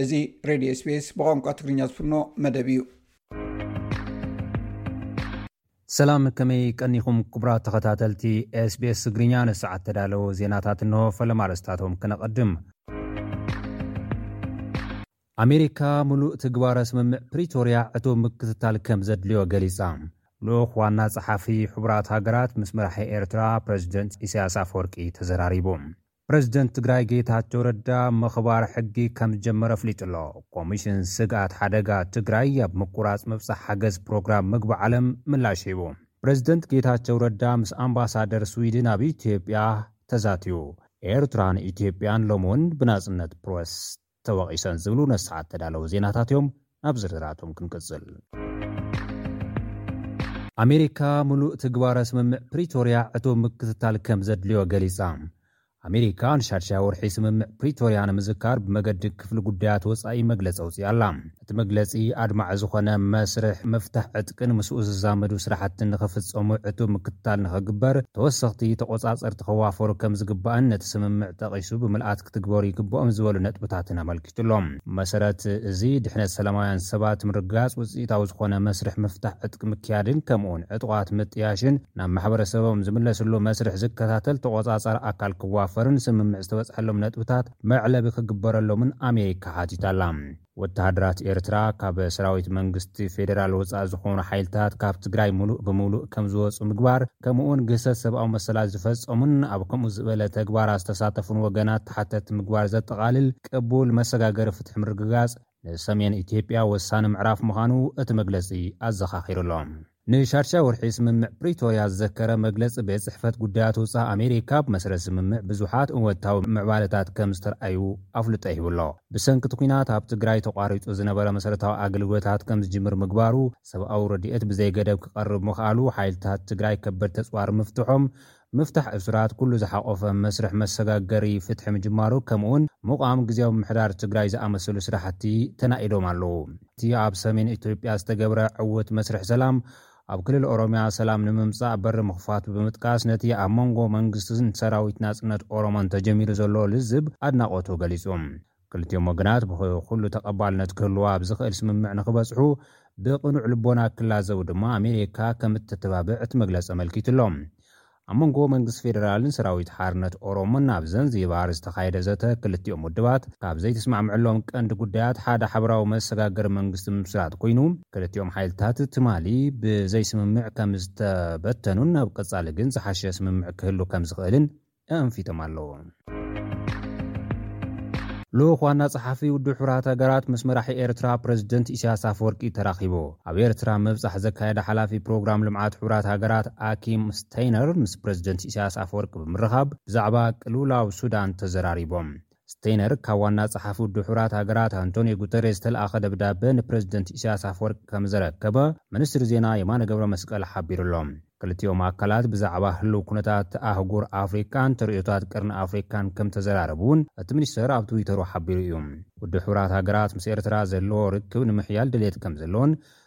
እዚ ሬድዮ ስቤስ ብቋንቋ ትግርኛ ዝፍኖ መደብ እዩ። ሰላም ከመይ ቀኒኹም ክቡራት ተኸታተልቲ ኤስቤስ ትግርኛ ንሰዓት ተዳለዉ ዜናታት እንሆ ፈለማ ኣርእስታቶም ክነቐድም። ኣሜሪካ ምሉእ ትግባረ ስምምዕ ፕሪቶርያ ዕቱብ ምክትታል ከምዘድልዮ ገሊጻ። ልኡኽ ዋና ጸሓፊ ሕቡራት ሃገራት ምስ መራሒ ኤርትራ ፕረዚደንት ኢሳያስ ኣፈወርቂ ተዘራሪቡ። ፕረዚደንት ትግራይ ጌታቸው ረዳ ምኽባር ሕጊ ከምዝጀመረ ኣፍሊጡ'ሎ። ኮሚሽን ስግኣት ሓደጋ ትግራይ ኣብ ምቁራጽ ምብጻሕ ሓገዝ ፕሮግራም ምግቢ ዓለም ምላሽ ሂቡ። ፕረዚደንት ጌታቸው ረዳ ምስ ኣምባሳደር ስዊድን ኣብ ኢትዮጵያ ተዛትዩ። ኤርትራን ኢትዮጵያን ሎሚ'ውን ብናጽነት ፕረስ ተወቒሰን ዝብሉ ነቲ ሰዓት እተዳለዉ ዜናታት'ዮም። ናብ ዝርዝራቶም ክንቅጽል። ኣሜሪካ ምሉእ ትግባረ ስምምዕ ፕሪቶርያ ዕቱብ ምክትታል ከም ዘድልዮ ገሊጻ። ኣሜሪካ ንሻድሻይ ወርሒ ስምምዕ ፕሪቶርያ ንምዝካር ብመገዲ ክፍሊ ጉዳያት ወጻኢ መግለጺ ኣውጺኣ'ላ። እቲ መግለጺ፣ ኣድማዒ ዝኾነ መስርሕ ምፍታሕ ዕጥቅን ምስኡ ዝዛመዱ ስራሕትን ንኽፍጸሙ ዕቱብ ምክትታል ንኽግበር፣ ተወሰኽቲ ተቖጻጸርቲ ክዋፈሩ ከምዝግባእን ነቲ ስምምዕ ጠቒሱ ብምልኣት ክትግበሩ ይግበኦም ዝበሉ ነጥብታትን ኣመልኪቱ'ሎ። ብመሰረት እዚ፣ ድሕነት ሰላማውያን ሰባት ምርግጋጽ፣ ውጽኢታዊ ዝኾነ መስርሕ ምፍታሕ ዕጥቂ ምክያድን ከምኡ'ውን ዕጡቓት ምጥያሽን ናብ ማሕበረሰቦም ዝምለስሉ መስርሕ ዝከታተል ተቖጻጻሪ ኣካል ክዋፈርን ስምምዕ ዝተበጽሐሎም ነጥብታት መዕለቢ ክግበረሎምን ኣሜሪካ ሓቲታ'ላ። ወተሃደራት ኤርትራ ካብ ሰራዊት መንግስቲ ፌደራል ወጻኢ ዝኾኑ ሓይልታት ካብ ትግራይ ሙሉእ ብሙሉእ ከምዝወጹ ምግባር ከምኡ'ውን ግህሰት ሰብኣዊ መሰላት ዝፈጸሙን ኣብ ከምኡ ዝበለ ተግባራት ዝተሳተፉን ወገናት ተሓተትቲ ምግባር ዘጠቓልል ቅቡል መሰጋገሪ ፍትሒ ምርግጋጽ ንሰሜን ኢትዮጵያ ወሳኒ ምዕራፍ ምዃኑ እቲ መግለጺ ኣዘኻኺሩ'ሎ። ንሻድሻይ ወርሒ ስምምዕ ፕሪቶርያ ዝዘከረ መግለጺ ቤት ጽሕፈት ጉዳያት ወጻኢ ኣሜሪካ፣ ብመሰረት ስምምዕ ብዙሓት እወታዊ ምዕባለታት ከምዝተርኣዩ ኣፍልጦ ሂቡ'ሎ። ብሰንኪ'ቲ ኲናት ኣብ ትግራይ ተቋሪጹ ዝነበረ መሰረታዊ ኣገልግሎታት ከምዝጅምር ምግባሩ፣ ሰብኣዊ ረድኤት ብዘይገደብ ክቐርብ ምኽኣሉ፣ ሓይልታት ትግራይ ከበድቲ ኣጽዋር ምፍትሖም፣ ምፍታሕ እሱራት ኩሉ ዝሓቖፈ መስርሕ መሰጋገሪ ፍትሒ ምጅማሩ ከምኡ'ውን ምቛም ግዝያዊ ምምሕዳር ትግራይ ዝኣመሰሉ ስራሕቲ ተናኢዶም ኣለዉ። እቲ ኣብ ሰሜን ኢትዮጵያ ዝተገብረ ዕዉት መስርሕ ሰላም ኣብ ክልል ኦሮሚያ ሰላም ንምምፃእ በሪ ምኽፋቱ ብምጥቃስ ነቲ ኣብ መንጎ መንግስትን ሰራዊት ናፅነት ኦሮሞን ተጀሚሩ ዘሎ ልዝብ ኣድናቖቱ ገሊፁ። ክልቲኦም ወገናት ብኽእ ኩሉ ተቐባልነት ክህልዎ ኣብ ዝኽእል ስምምዕ ንኽበጽሑ ብቕኑዕ ልቦና ክላዘቡ ድማ ኣሜሪካ ከም እተተባብዕ እቲ መግለጺ ኣመልኪቱ ኣሎ። ኣብ መንጎ መንግስቲ ፌደራልን ሰራዊት ሓርነት ኦሮሞን ኣብ ዘንዚባር ዝተኻየደ ዘተ ክልቲኦም ውድባት ካብ ዘይተስማዕምዕሎም ቀንዲ ጉዳያት ሓደ ሓበራዊ መሰጋገሪ መንግስቲ ምምስራት ኮይኑ ክልቲኦም ሓይልታት ትማሊ ብዘይስምምዕ ከም ዝተበተኑን ኣብ ቀጻሊ ግን ዝሓሸ ስምምዕ ክህሉ ከም ዝኽእልን ኣኣንፊቶም ኣለዉ። ልኡኽ ዋና ጸሓፊ ውድብ ሕቡራት ሃገራት ምስ መራሒ ኤርትራ ፕረዚደንት ኢሳያስ ኣፈወርቂ ተራኺቡ። ኣብ ኤርትራ ምብጻሕ ዘካየደ ሓላፊ ፕሮግራም ልምዓት ሕቡራት ሃገራት ኣኪም ስቴይነር ምስ ፕረዚደንት ኢሳያስ ኣፈወርቂ ብምርኻብ ብዛዕባ ቅልውላው ሱዳን ተዘራሪቦም። ስቴይነር ካብ ዋና ጸሓፊ ውድብ ሕቡራት ሃገራት ኣንቶንዮ ጉተሬዝ ዝተልኣኸ ደብዳበ ንፕረዚደንት ኢሳያስ ኣፈወርቂ ከምዝረከበ ሚኒስትሪ ዜና የማነ ገብረመስቀል ሓቢሩ'ሎ። ክልቲኦም ኣካላት ብዛዕባ ህልው ኩነታት ኣህጉር ኣፍሪቃን ተርእዮታት ቀርኒ ኣፍሪቃን ከምተዘራረቡ'ውን እቲ ሚኒስተር ኣብ ትዊተሩ ሓቢሩ እዩ። ውድብ ሕቡራት ሃገራት ምስ ኤርትራ ዘለዎ ርክብ ንምሕያል ድልየት ከምዘለዎን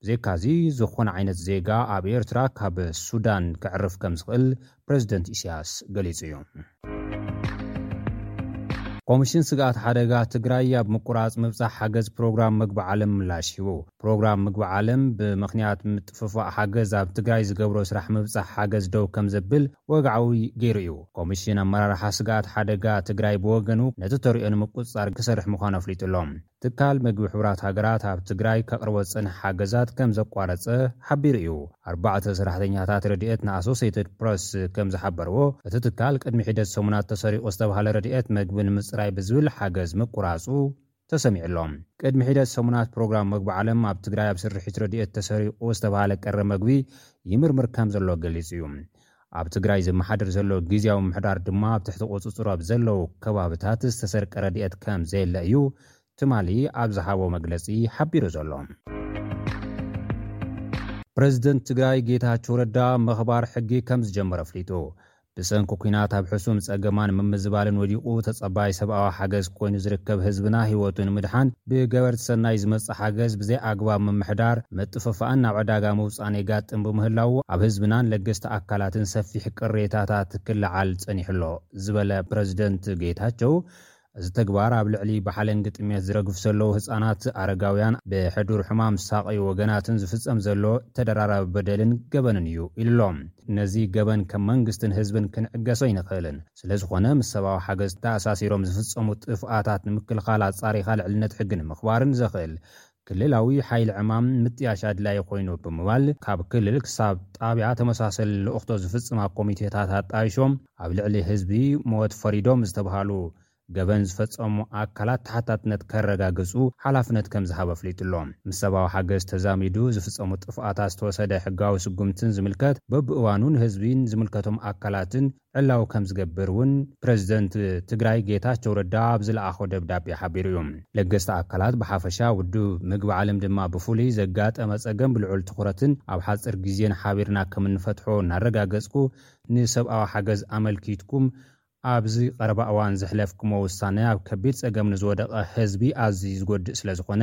ብዘይካዚ ዝኾነ ዓይነት ዜጋ ኣብ ኤርትራ ካብ ሱዳን ከዕርፍ ከምዝኽእል ፕረዚደንት ኢሳያስ ገሊጹ እዩ። ኮሚሽን ስግኣት ሓደጋ ትግራይ ኣብ ምቁራጽ ምብጻሕ ሓገዝ ፕሮግራም ምግቢ ዓለም ምላሽ ሂቡ። ፕሮግራም ምግቢ ዓለም ብምኽንያት ምጥፍፋእ ሓገዝ ኣብ ትግራይ ዝገብሮ ስራሕ ምብጻሕ ሓገዝ ደው ከምዘብል ወግዓዊ ገይሩ እዩ። ኮሚሽን ኣመራርሓ ስግኣት ሓደጋ ትግራይ ብወገኑ ነቲ ተርእዮ ንምቁጽጻር ክሰርሕ ምዃኑ ኣፍሊጡ ኣሎ። ትካል መግቢ ሕቡራት ሃገራት ኣብ ትግራይ ከቕርቦ ዝጸንሐ ሓገዛት ከም ዘቋረጸ ሓቢሩ እዩ። ኣርባዕተ ሰራሕተኛታት ረድኤት ንኣሶሴይትድ ፕረስ ከም ዝሓበርዎ፣ እቲ ትካል ቅድሚ ሒደት ሰሙናት ተሰሪቑ ዝተባህለ ረድኤት መግቢ ንምጽራይ ብዝብል ሓገዝ ምቁራጹ ተሰሚዑ ኣሎ። ቅድሚ ሒደት ሰሙናት ፕሮግራም መግቢ ዓለም ኣብ ትግራይ ኣብ ስርሒት ረድኤት ተሰሪቑ ዝተባህለ ቀረብ መግቢ ይምርምር ከም ዘሎ ገሊጹ እዩ። ኣብ ትግራይ ዘመሓድር ዘሎ ግዝያዊ ምምሕዳር ድማ ኣብ ትሕቲ ቁፅፅሩ ኣብ ዘለዉ ከባብታት ዝተሰርቀ ረድኤት ከምዘየለ እዩ ትማሊ ኣብ ዝሃቦ መግለፂ ሓቢሩ ዘሎ። ፕረዚደንት ትግራይ ጌታቸው ረዳ ምኽባር ሕጊ ከምዝጀመረ ኣፍሊጡ። ብሰንኪ ኲናት ኣብ ሕሱም ፀገማን ምምዝባልን ወዲቑ ተፀባይ ሰብኣዊ ሓገዝ ኮይኑ ዝርከብ ህዝብና ህይወቱ ንምድሓን ብገበርቲ ሰናይ ዝመጽእ ሓገዝ ብዘይ ኣግባብ ምምሕዳር፣ ምጥፍፋእን ናብ ዕዳጋ ምውጻእን የጋጥም ብምህላዉ ኣብ ህዝብናን ለገስቲ ኣካላትን ሰፊሕ ቅሬታታት ክለዓል ጸኒሑ ኣሎ ዝበለ ፕረዚደንት ጌታቸው፣ እዚ ተግባር ኣብ ልዕሊ ብሓለንጊ ጥሜት ዝረግፉ ዘለዉ ህጻናት፣ ኣረጋውያን፣ ብሕዱር ሕማም ዝሳቐዩ ወገናትን ዝፍጸም ዘሎ ተደራራቢ በደልን ገበንን እዩ ኢሉ'ሎ። ነዚ ገበን ከም መንግስትን ህዝብን ክንዕገሶ ኣይንኽእልን። ስለዝኾነ ምስ ሰብኣዊ ሓገዝ ተኣሳሲሮም ዝፍፀሙ ጥፍኣታት ንምክልኻል ኣፃሪኻ ልዕልነት ሕጊ ንምኽባርን ዘኽእል ክልላዊ ሓይሊ ዕማም ምጥያሽ ኣድላዪ ኮይኑ ብምባል ካብ ክልል ክሳብ ጣብያ ተመሳሰሊ ልእኽቶ ዝፍፅማ ኮሚቴታት ኣጣይሾም ኣብ ልዕሊ ህዝቢ ሞት ፈሪዶም ዝተብሃሉ ገበን ዝፈፀሙ ኣካላት ተሓታትነት ከረጋግፁ ሓላፍነት ከምዝሃበ ኣፍሊጡ'ሎ። ምስ ሰብኣዊ ሓገዝ ተዛሚዱ ዝፍፀሙ ጥፍኣታት ዝተወሰደ ሕጋዊ ስጉምትን ዝምልከት በብእዋኑ ንህዝቢን ዝምልከቶም ኣካላትን ዕላዊ ከምዝገብር እውን ፕረዚደንት ትግራይ ጌታቸው ረዳ ኣብ ዝለኣኾ ደብዳቤ ሓቢሩ እዩ። ለገስቲ ኣካላት ብሓፈሻ ውድብ ምግቢ ዓለም ድማ ብፍሉይ ዘጋጠመ ፀገም ብልዑል ትኹረትን ኣብ ሓፂር ግዜን ሓቢርና ከምንፈትሖ እናረጋገፅኩ ንሰብኣዊ ሓገዝ ኣመልኪትኩም ኣብዚ ቐረባ እዋን ዘሕለፍክሞ ውሳነ ኣብ ከቢድ ፀገም ንዝወደቐ ህዝቢ ኣዝዩ ዝጎድእ ስለዝኾነ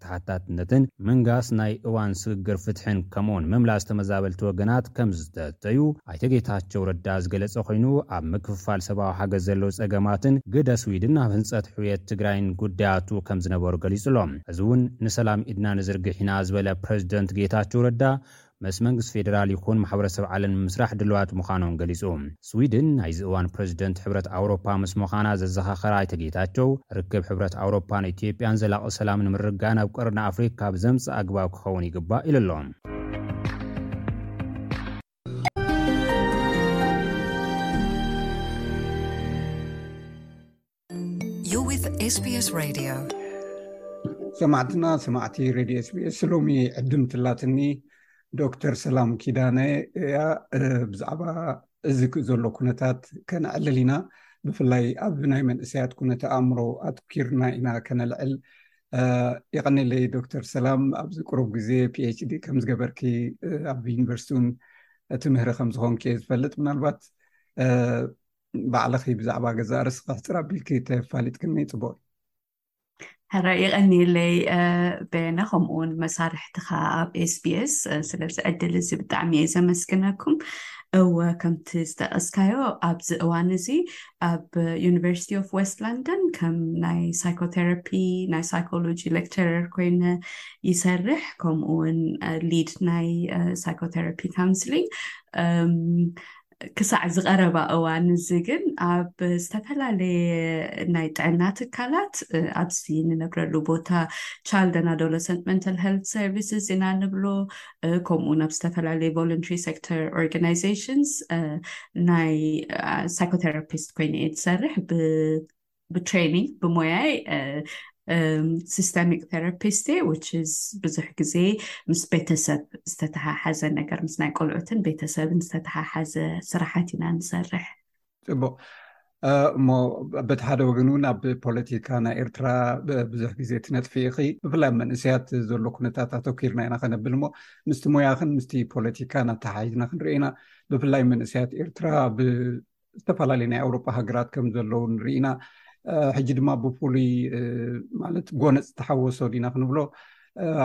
ተሓታትነትን ምንጋስ ናይ እዋን ስግግር ፍትሕን ከምኡውን ምምላስ ተመዛበልቲ ወገናት ከምዝተተዩ ኣይተ ጌታቸው ረዳ ዝገለፀ ኮይኑ ኣብ ምክፍፋል ሰብኣዊ ሓገዝ ዘለዉ ፀገማትን ግደ ስዊድን ኣብ ህንፀት ሕውየት ትግራይን ጉዳያቱ ከምዝነበሩ ገሊፁ ኣሎ። ሕዚ እውን ንሰላም ኢድና ንዝርግሕ ኢና ዝበለ ፕረዚደንት ጌታቸው ረዳ ምስ መንግስቲ ፌደራል ይኹን ማሕበረሰብ ዓለም ንምስራሕ ድሉዋት ምዃኖም ገሊፁ። ስዊድን ናይዚ እዋን ፕረዚደንት ሕብረት ኣውሮፓ ምስ ምዃና ዘዘኻኸረ ኣይተ ጌታቸው፣ ርክብ ሕብረት ኣውሮፓን ኢትዮጵያን ዘላቒ ሰላም ንምርግጋእ ናብ ቀርኒ ኣፍሪካ ብዘምፅእ ኣግባብ ክኸውን ይግባእ ኢሉ ኣሎ። You're with SBS Radio. ሰማዕትና ሰማዕቲ ሬድዮ ስቢስ ሎሚ ዕድም ትላትኒ ዶክተር ሰላም ኪዳነ እያ እ፣ ብዛዕባ እዚ ክ- ዘሎ ኩነታት ከነዕልል ኢና ብፍላይ ኣብ ናይ መንእሰያት ኩነተ ኣእምሮ ኣትኪርና ኢና ከነልዕል እ፣ የቐኒለይ ዶክተር ሰላም ኣብዚ ቅሩብ ግዜ ፒኤችዲ ከም ዝገበርኪ እ፣ ኣብ ዩኒቨርሲቲ እውን ትምህሪ ከም ዝኾንኪ እየ ዝፈልጥ ምናልባት እ፣ ባዕልኺ ብዛዕባ ገዛእ ርስኺ ሕፅር ኣቢልኪ ተፋሊጥክኒ ፅቡቕ እዩ። ሕራይ የቐኒየለይ በየነ ከምኡ እውን መሳርሕትኻ ኣብ ኤስቢኤስ ስለዚ ዕድል እዚ ብጣዕሚ እየ ዘመስግነኩም እወ ከምቲ ዝጠቐስካዮ ኣብዚ እዋን እዚ ኣብ ዩኒቨርሲቲ ኦፍ ዌስት ለንደን ከም ናይ ሳይኮቴራፒ ናይ ሳይኮሎጂ ሌክቸረር ኮይነ ይሰርሕ ከምኡ እውን ሊድ ናይ ሳይኮቴራፒ ካውንስሊንግ ክሳዕ ዝቐረባ እዋን እዚ ግን ኣብ ዝተፈላለየ ናይ ጥዕና ትካላት ኣብዚ ንነብረሉ ቦታ ቻይልድ ን ኣዶለሰንት መንታል ሄልት ሰርቪስስ ኢና ንብሎ ከምኡ እውን ኣብ ዝተፈላለየ ቮለንትሪ ሴክተር ኦርጋናይዜሽንስ ናይ ሳይኮቴራፒስት ኮይነ እየ ዝሰርሕ ብትሬኒንግ ብሞያይ ሲስተሚክ ቴራፒስት ዊች ኢዝ ብዙሕ ግዜ ምስ ቤተሰብ ዝተተሓሓዘ ነገር ምስ ናይ ቆልዑትን ቤተሰብን ዝተተሓሓዘ ስራሓት ኢና ንሰርሕ ፅቡቅ እሞ በቲ ሓደ ወገን እውን ኣብ ፖለቲካ ናይ ኤርትራ ብዙሕ ግዜ ትነጥፊ ኢኺ ብፍላይ መንእሰያት ዘሎ ኩነታት ኣተኪርና ኢና ከነብል እሞ ምስቲ ሞያኽን ምስቲ ፖለቲካን ኣተሓሒዝና ክንርኢና ብፍላይ መንእሰያት ኤርትራ ዝተፈላለዩ ናይ ኣውሮፓ ሃገራት ከም ዘለዉ ንርኢና ሕጂ ድማ ብፍሉይ ማለት ጎነፅ ዝተሓወሶ ዲና ክንብሎ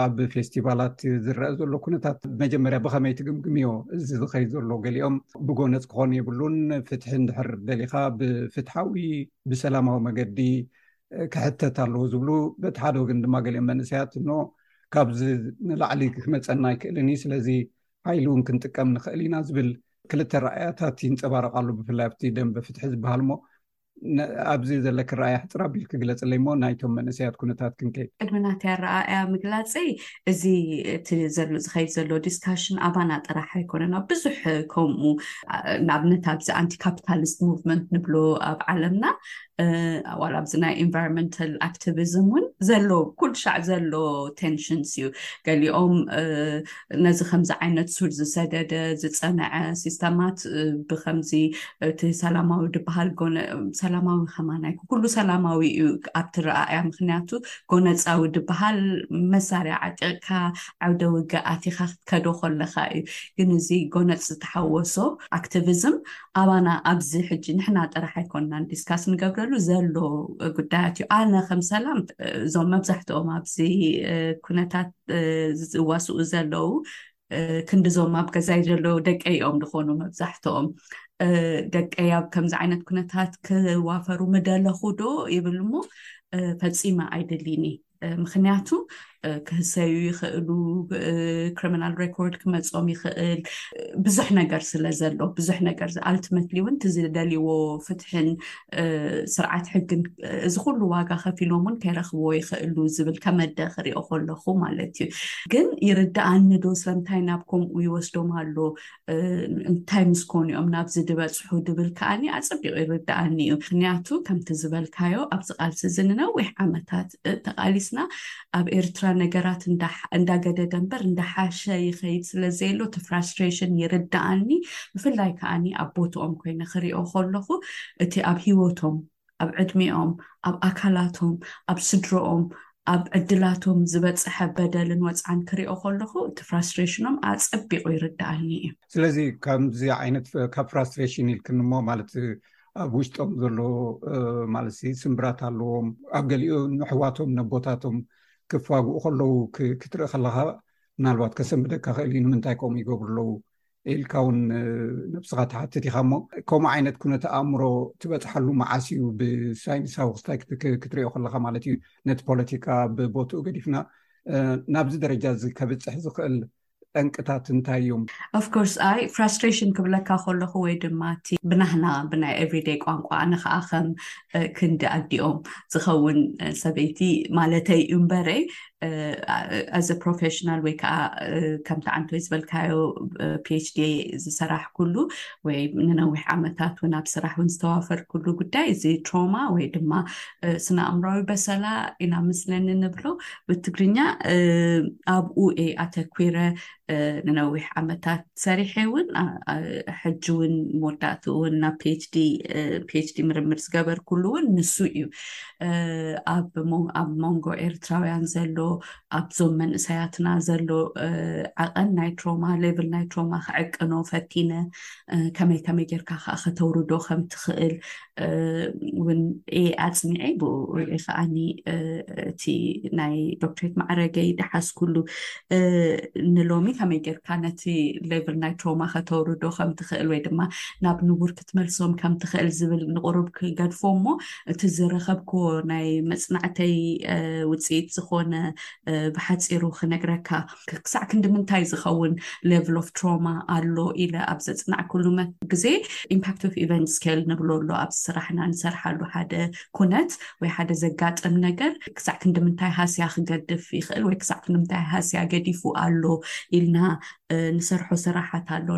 ኣብ ፌስቲቫላት ዝረአ ዘሎ ኩነታት መጀመርያ ብከመይ ትግምግምዮ እዚ ዝከይድ ዘሎ ገሊኦም ብጎነፅ ክኾኑ የብሉን ፍትሒ ንድሕር ደሊካ ብፍትሓዊ ብሰላማዊ መገዲ ክሕተት ኣለዎ ዝብሉ በቲ ሓደ ወግን ድማ ገሊኦም መንእሰያት ኖ ካብዚ ንላዕሊ ክመፀና ኣይክእልን እዩ ስለዚ ሓይሊ እውን ክንጥቀም ንኽእል ኢና ዝብል ክልተ ራእያታት ይንፀባረቕ ኣሎ ብፍላይ ኣብቲ ደንበ ፍትሒ ዝበሃል እሞ ኣብዚ ዘለክ ረኣያ ሕፅር ኣቢልክ ግለፅለይ እሞ ናይቶም መንእሰያት ኩነታት ክንከይድ ቅድሚ ናተይ ኣረኣእያ ምግላፀይ እዚ እቲ ዘሎ ዝኸይድ ዘሎ ዲስካሽን ኣባና ጥራሕ ኣይኮነን ኣብ ብዙሕ ከምኡ ንኣብነት ኣብዚ ኣንቲ ካፒታሊስት ሙቭመንት ንብሎ ኣብ ዓለምና ዋላ ኣብዚ ናይ ኢንቫይሮንመንታል ኣክቲቪዝም እውን ዘሎ ኩሉ ሻዕ ዘሎ ቴንሽንስ እዩ ገሊኦም ነዚ ከምዚ ዓይነት ሱር ዝሰደደ ዝፀነዐ ሲስተማት ብከምዚ እቲ ሰላማዊ ድበሃል ሰላማዊ ከማና ይኩ ኩሉ ሰላማዊ እዩ ኣብቲ ረኣእያ ምክንያቱ ጎነፃዊ ድበሃል መሳርያ ዓጢቕካ ዓውደ ውግእ ኣቲካ ክትከዶ ከለካ እዩ ግን እዚ ጎነፅ ዝተሓወሶ ኣክቲቪዝም ኣባና ኣብዚ ሕጂ ንሕና ጥራሕ ኣይኮናን ዲስካስ ንገብረሉ ዘሎ ጉዳያት እዩ ኣነ ከም ሰላም እዞም መብዛሕትኦም ኣብዚ ኩነታት ዝዋስኡ ዘለው ክንዲዞም ኣብ ገዛይ ዘለዉ ደቀይ እዮም ዝኾኑ መብዛሕትኦም ደቀይ ኣብ ከምዚ ዓይነት ኩነታት ክዋፈሩ ምደለኹ ዶ ይብል እሞ ፈፂመ ኣይደልይን ምክንያቱ ክህሰዩ ይኽእሉ ክሪሚናል ሬኮርድ ክመፆም ይኽእል ብዙሕ ነገር ስለ ዘሎ ብዙሕ ነገር ኣልቲመትሊ እውን እቲ ዝደልይዎ ፍትሕን ስርዓት ሕግን እዚ ኩሉ ዋጋ ከፊሎም እውን ከይረኽብዎ ይኽእሉ ዝብል ከመደ ክሪኦ ከለኹ ማለት እዩ ግን ይርዳኣኒ ዶ ስለምንታይ ናብ ከምኡ ይወስዶም ኣሎ እንታይ ምስ ኮኑ እዮም ናብዚ ዝበፅሑ ድብል ከዓኒ ኣፀቢቑ ይርድኣኒ እዩ ምክንያቱ ከምቲ ዝበልካዮ ኣብዚ ቃልሲ እዚ ንነዊሕ ዓመታት ተቓሊስና ኣብ ኤርትራ ነገራት እንዳገደደ እምበር እንዳሓሸ ይኸይድ ስለዘየሎ እቲ ፍራስትሬሽን ይርድኣኒ ብፍላይ ከዓኒ ኣብ ቦትኦም ኮይነ ክሪኦ ከለኹ እቲ ኣብ ሂወቶም ኣብ ዕድሜኦም፣ ኣብ ኣካላቶም፣ ኣብ ስድርኦም፣ ኣብ ዕድላቶም ዝበጽሐ በደልን ወጽዓን ክሪኦ ከለኹ እቲ ፍራስትሬሽኖም ኣጸቢቑ ይርድኣኒ እዩ። ስለዚ ከምዚ ዓይነት ካብ ፍራስትሬሽን ኢልክኒ እሞ ማለት ኣብ ውሽጦም ዘሎ ማለት ስምብራት ኣለዎም ኣብ ገሊኡ ንኣሕዋቶም ነቦታቶም ክፋግኡ ከለዉ ክትርኢ ከለካ ምናልባት ከሰምብደካ ክእል እዩ ንምንታይ ከምኡ ይገብሩ ኣለዉ ኢልካ እውን ነብስኻ ትሓትት ኢኻ እሞ ከምኡ ዓይነት ኩነት ኣእምሮ ትበፅሓሉ መዓስ እዩ ብሳይንሳዊ ክስታይ ክትሪኦ ከለካ ማለት እዩ ነቲ ፖለቲካ ብቦትኡ ገዲፍና ናብዚ ደረጃ እዚ ከብፅሕ ዝኽእል ጠንቅታት እንታይ እዮም ኣፍኮርስ ኣይ ፍራስትሬሽን ክብለካ ከለኹ ወይ ድማ እቲ ብናህና ብናይ ኤቭሪደይ ቋንቋ ኣነ ከዓ ከም ክንዲ ኣዲኦም ዝኸውን ሰበይቲ ማለተይ እምበረይ ኣዘ ፕሮፌሽናል ወይ ከዓ ከምቲ ዓንቶይ ዝበልካዮ ፒኤችዲ ዝሰራሕ ኩሉ ወይ ንነዊሕ ዓመታት እውን ኣብ ስራሕ እውን ዝተዋፈር ኩሉ ጉዳይ እዚ ትሮማ ወይ ድማ ስነ ኣእምራዊ በሰላ ኢና ምስለ ንንብሎ ብትግርኛ ኣብኡ እየ ኣተኲረ ንነዊሕ ዓመታት ሰሪሐ እውን ሕጂ እውን መወዳእትኡ እውን ናብ ፒኤችዲ ፒኤችዲ ምርምር ዝገበርኩሉ እውን ንሱ እዩ ኣብ መንጎ ኤርትራውያን ዘሎ ኣብዞም መንእሰያትና ዘሎ ዓቐን ናይ ትሮማ ሌቭል ናይ ትሮማ ክዕቅኖ ፈቲነ ከመይ ከመይ ጌርካ ከዓ ከተውርዶ ከም ትኽእል እውን እየ ኣፅኒዐ ብኡ ሪኦ ከዓኒ እቲ ናይ ዶክትሬት ማዕረገይ ደሓዝኩሉ ንሎሚ ከመይ ጌርካ ነቲ ሌቭል ናይ ትሮማ ከተውርዶ ከም ትኽእል ወይ ድማ ናብ ንቡር ክትመልሶም ከም ትኽእል ዝብል ንቑሩብ ክገድፎ እሞ እቲ ዝረኸብኮ ናይ መፅናዕተይ ውፅኢት ዝኾነ ብሓፂሩ ክነግረካ ክሳዕ ክንዲ ምንታይ ዝኸውን ሌቭል ኦፍ ትሮማ ኣሎ ኢለ ኣብ ዘፅናዕኩሉ ግዜ ኢምፓክት ኦፍ ኢቨንት ስኬል ንብሎ ኣሎ ኣብ ስራሕና ንሰርሓሉ ሓደ ኩነት ወይ ሓደ ዘጋጥም ነገር ክሳዕ ክንዲ ምንታይ ሃስያ ክገድፍ ይኽእል ወይ ክሳዕ ክንዲ ምንታይ ሃስያ ገዲፉ ኣሎ ኢልና ንሰርሖ ስራሓት ኣሎ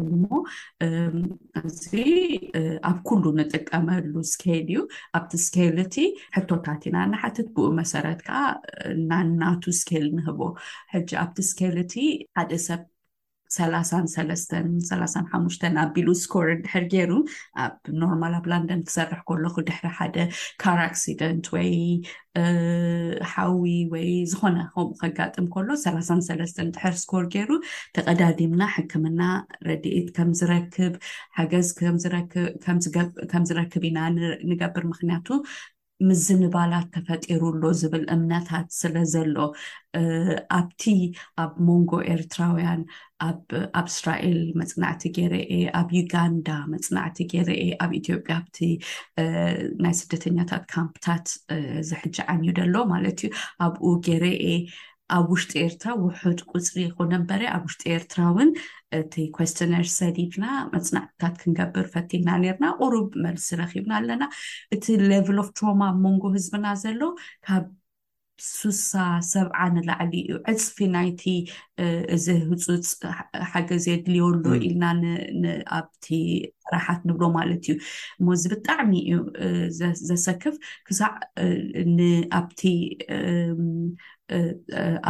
እሞ እዚ ኣብ ኩሉ ንጥቀመሉ ስኬል እዩ ኣብቲ ስኬል እቲ ሕቶታት ኢና ንሓትት ብኡ መሰረት ከዓ ናናቱ ስኬል ንህቦ ሕጂ ኣብቲ ስኬል እቲ ሓደ ሰብ ሰላሳን ሰለስተን ሰላሳን ሓሙሽተን ኣቢሉ ስኮር እንድሕር ገይሩ ኣብ ኖርማል ኣብ ላንደን ክሰርሕ ከለኩ ድሕሪ ሓደ ካር ኣክሲደንት ወይ ሓዊ ወይ ዝኾነ ከምኡ ከጋጥም ከሎ ሰላሳን ሰለስተን ድሕር ስኮር ገይሩ ተቐዳዲምና ሕክምና ረድኤት ከም ዝረክብ ሓገዝ ከም ዝረክብ ኢና ንገብር ምክንያቱ ምዝንባላት ተፈጢሩ ኣሎ ዝብል እምነታት ስለ ዘሎ ኣብቲ ኣብ መንጎ ኤርትራውያን ኣብ እስራኤል መፅናዕቲ ገይረ እየ ኣብ ዩጋንዳ መፅናዕቲ ገይረ እየ ኣብ ኢትዮጵያ ኣብቲ ናይ ስደተኛታት ካምፕታት ዝሕጂ ዓንዩ ደሎ ማለት እዩ ኣብኡ ገይረ እየ ኣብ ውሽጢ ኤርትራ ውሑድ ቁፅሪ ይኹነ እምበረ ኣብ ውሽጢ ኤርትራ እውን እቲ ኮስትነር ሰዲድና መፅናዕትታት ክንገብር ፈቲና ነርና ቁሩብ መልሲ ረኪብና ኣለና እቲ ሌቭል ኦፍ ትሮማ ኣብ መንጎ ህዝብና ዘሎ ካብ ስሳ ሰብዓ ንላዕሊ እዩ ዕፅፊ ናይቲ እዚ ህፁፅ ሓገዝ የድልዮ ኣሎ ኢልና ኣብቲ ራሓት ንብሎ ማለት እዩ እሞ እዚ ብጣዕሚ እዩ ዘሰክፍ ክሳዕ ንኣብቲ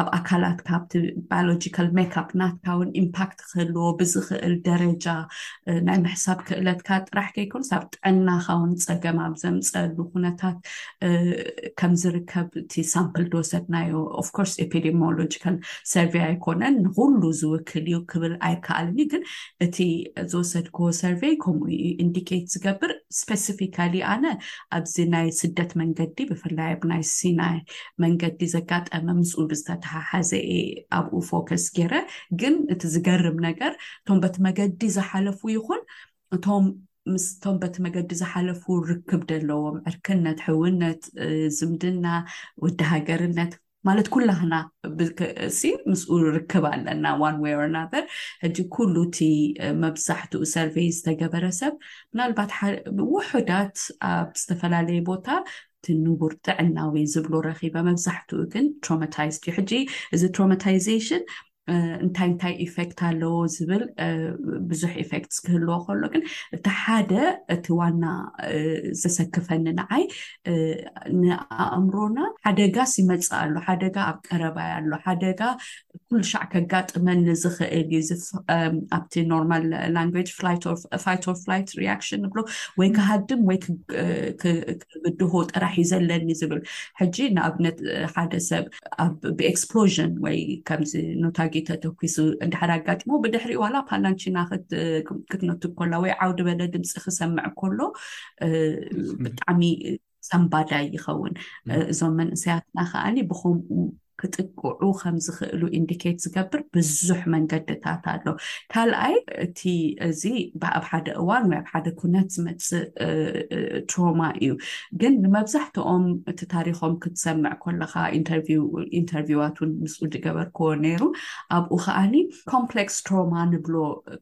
ኣብ ኣካላትካ ኣብቲ ባዮሎጂካል ሜካፕ ናትካ እውን ኢምፓክት ክህልዎ ብዝኽእል ደረጃ ናይ ምሕሳብ ክእለትካ ጥራሕ ከይኮንስ ኣብ ጥዕናኻ እውን ፀገም ኣብ ዘምፀሉ ኩነታት ከም ዝርከብ እቲ ሳምፕል ዝወሰድናዮ ኦፍኮርስ ኤፒዲሞሎጂካል ሰርቬይ ኣይኮነን ንኩሉ ዝውክል እዩ ክብል ኣይከኣልን እዩ ግን እቲ ዝወሰድክዎ ሰርቬይ ከምኡ እዩ ኢንዲኬት ዝገብር ስፔሲፊካሊ ኣነ ኣብዚ ናይ ስደት መንገዲ ብፍላይ ኣብ ናይ ሲናይ መንገዲ ዘጋጠመ ምስኡ ብዝተተሓሓዘ ኣብኡ ፎከስ ገይረ ግን እቲ ዝገርም ነገር እቶም በቲ መገዲ ዝሓለፉ ይኹን እቶም ምስቶም በቲ መገዲ ዝሓለፉ ርክብ ደለዎም ዕርክነት ሕውነት ዝምድና ወዲ ሃገርነት ማለት ኩላህና ሲ ምስኡ ርክብ ኣለና ዋን ወይ ኦርናተር ሕጂ ኩሉ እቲ መብዛሕትኡ ሰርቬይ ዝተገበረ ሰብ ምናልባት ውሑዳት ኣብ ዝተፈላለየ ቦታ እቲ ንቡር ጥዕናዊ ዝብሎ ረኺበ መብዛሕትኡ ግን ትሮማታይዝድ እዩ ሕጂ እዚ ትሮማታይዜሽን እንታይ እንታይ ኢፌክት ኣለዎ ዝብል ብዙሕ ኢፌክትስ ክህልዎ ከሎ ግን እቲ ሓደ እቲ ዋና ዘሰክፈኒ ንዓይ ንኣእምሮና ሓደጋስ ይመፅእ ኣሎ ሓደጋ ኣብ ቀረባ ኣሎ ሓደጋ ኩሉ ሻዕ ከጋጥመኒ ዝኽእል እዩ ኣብቲ ኖርማል ላንጉጅ ፋይት ኦር ፍላይት ሪያክሽን ንብሎ ወይ ክሃድም ወይ ክብድሆ ጥራሕ እዩ ዘለኒ ዝብል ሕጂ ንኣብነት ሓደ ሰብ ብኤክስፕሎዥን ወይ ከምዚ ኖታጊ ተተኪሱ እንድሕር ኣጋጢሞ ብድሕሪ ዋላ ፓላንቺና ክትነቱ ኮላ ወይ ዓውዲ በለ ድምፂ ክሰምዕ ከሎ ብጣዕሚ ሰንባዳይ ይኸውን እዞም መንእሰያትና ከዓ ብከምኡ ክጥቅዑ ከም ዝኽእሉ ኢንዲኬት ዝገብር ብዙሕ መንገድታት ኣሎ ካልኣይ እቲ እዚ ኣብ ሓደ እዋን ወይ ኣብ ሓደ ኩነት ዝመፅእ ትሮማ እዩ ግን ንመብዛሕትኦም እቲ ታሪኮም ክትሰምዕ ኮለካ ኢንተርቪዋት ውን ምስ ዝገበርክዎ ነይሩ ኣብኡ ከዓኒ ኮምፕሌክስ ትሮማ ንብሎ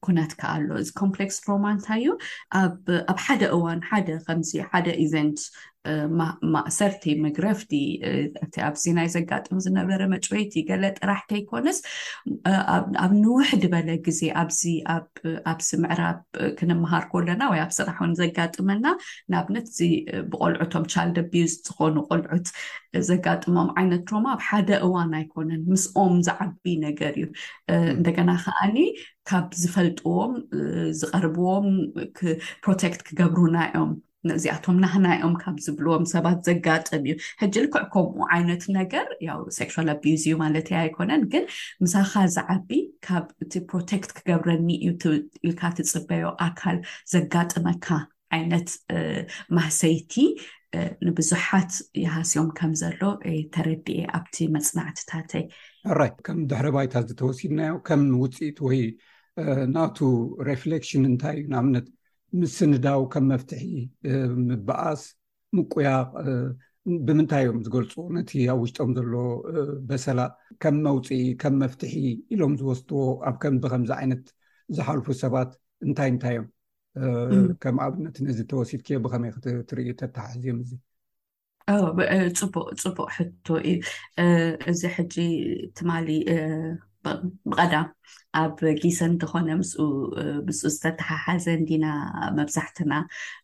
ኩነት ከ ኣሎ እዚ ኮምፕሌክስ ትሮማ እንታይ እዩ ኣብ ሓደ እዋን ሓደ ከምዚ ሓደ ኢቨንት ማእሰርቲ መግረፍቲ እቲ ኣብ ሲናይ ዘጋጥም ዝነበረ መጭወይቲ ገለ ጥራሕ ከይኮነስ ኣብ ንውሕ ድበለ ግዜ ኣብዚ ኣብዚ ምዕራብ ክንምሃር ከለና ወይ ኣብ ስራሕ ውን ዘጋጥመና ንኣብነት እዚ ብቆልዑቶም ቻልድ ኣቢዩዝ ዝኾኑ ቆልዑት ዘጋጥሞም ዓይነት ትሮማ ኣብ ሓደ እዋን ኣይኮነን ምስኦም ዝዓቢ ነገር እዩ እንደገና ከዓኒ ካብ ዝፈልጥዎም ዝቐርብዎም ፕሮቴክት ክገብሩና እዮም እዚኣቶም ናህና እዮም ካብ ዝብልዎም ሰባት ዘጋጥም እዩ ሕጂ ልክዕ ከምኡ ዓይነት ነገር ያው ሴክል ኣቢዝ እዩ ማለት እያ ኣይኮነን ግን ምሳኻ ዝዓቢ ካብ እቲ ፕሮቴክት ክገብረኒ እዩ ኢልካ ትፅበዮ ኣካል ዘጋጥመካ ዓይነት ማህሰይቲ ንብዙሓት ይሃስዮም ከም ዘሎ ተረድኤ ኣብቲ መፅናዕትታተይ ራይ ከም ድሕረ ባይታ ዝተወሲድናዮ ከም ውፅኢት ወይ ናቱ ሬፍሌክሽን እንታይ እዩ ንኣብነት ምስንዳው ከም መፍትሒ ምበኣስ ምቁያቕ ብምንታይ እዮም ዝገልፁ ነቲ ኣብ ውሽጦም ዘሎ በሰላ ከም መውፅኢ ከም መፍትሒ ኢሎም ዝወስድዎ ኣብ ከም ብከምዚ ዓይነት ዝሓልፉ ሰባት እንታይ እንታይ እዮም ከም ኣብነት ነዚ ተወሲድኪ ብከመይ ክትርኢ ተተሓሕዝዮም እዚ ፅቡቅ ፅቡቅ ሕቶ እዩ እዚ ሕጂ ትማሊ ብቀዳም ኣብ ጊሰ እንተኾነ ምስኡ ምስኡ ዝተተሓሓዘ እንዲና መብዛሕትና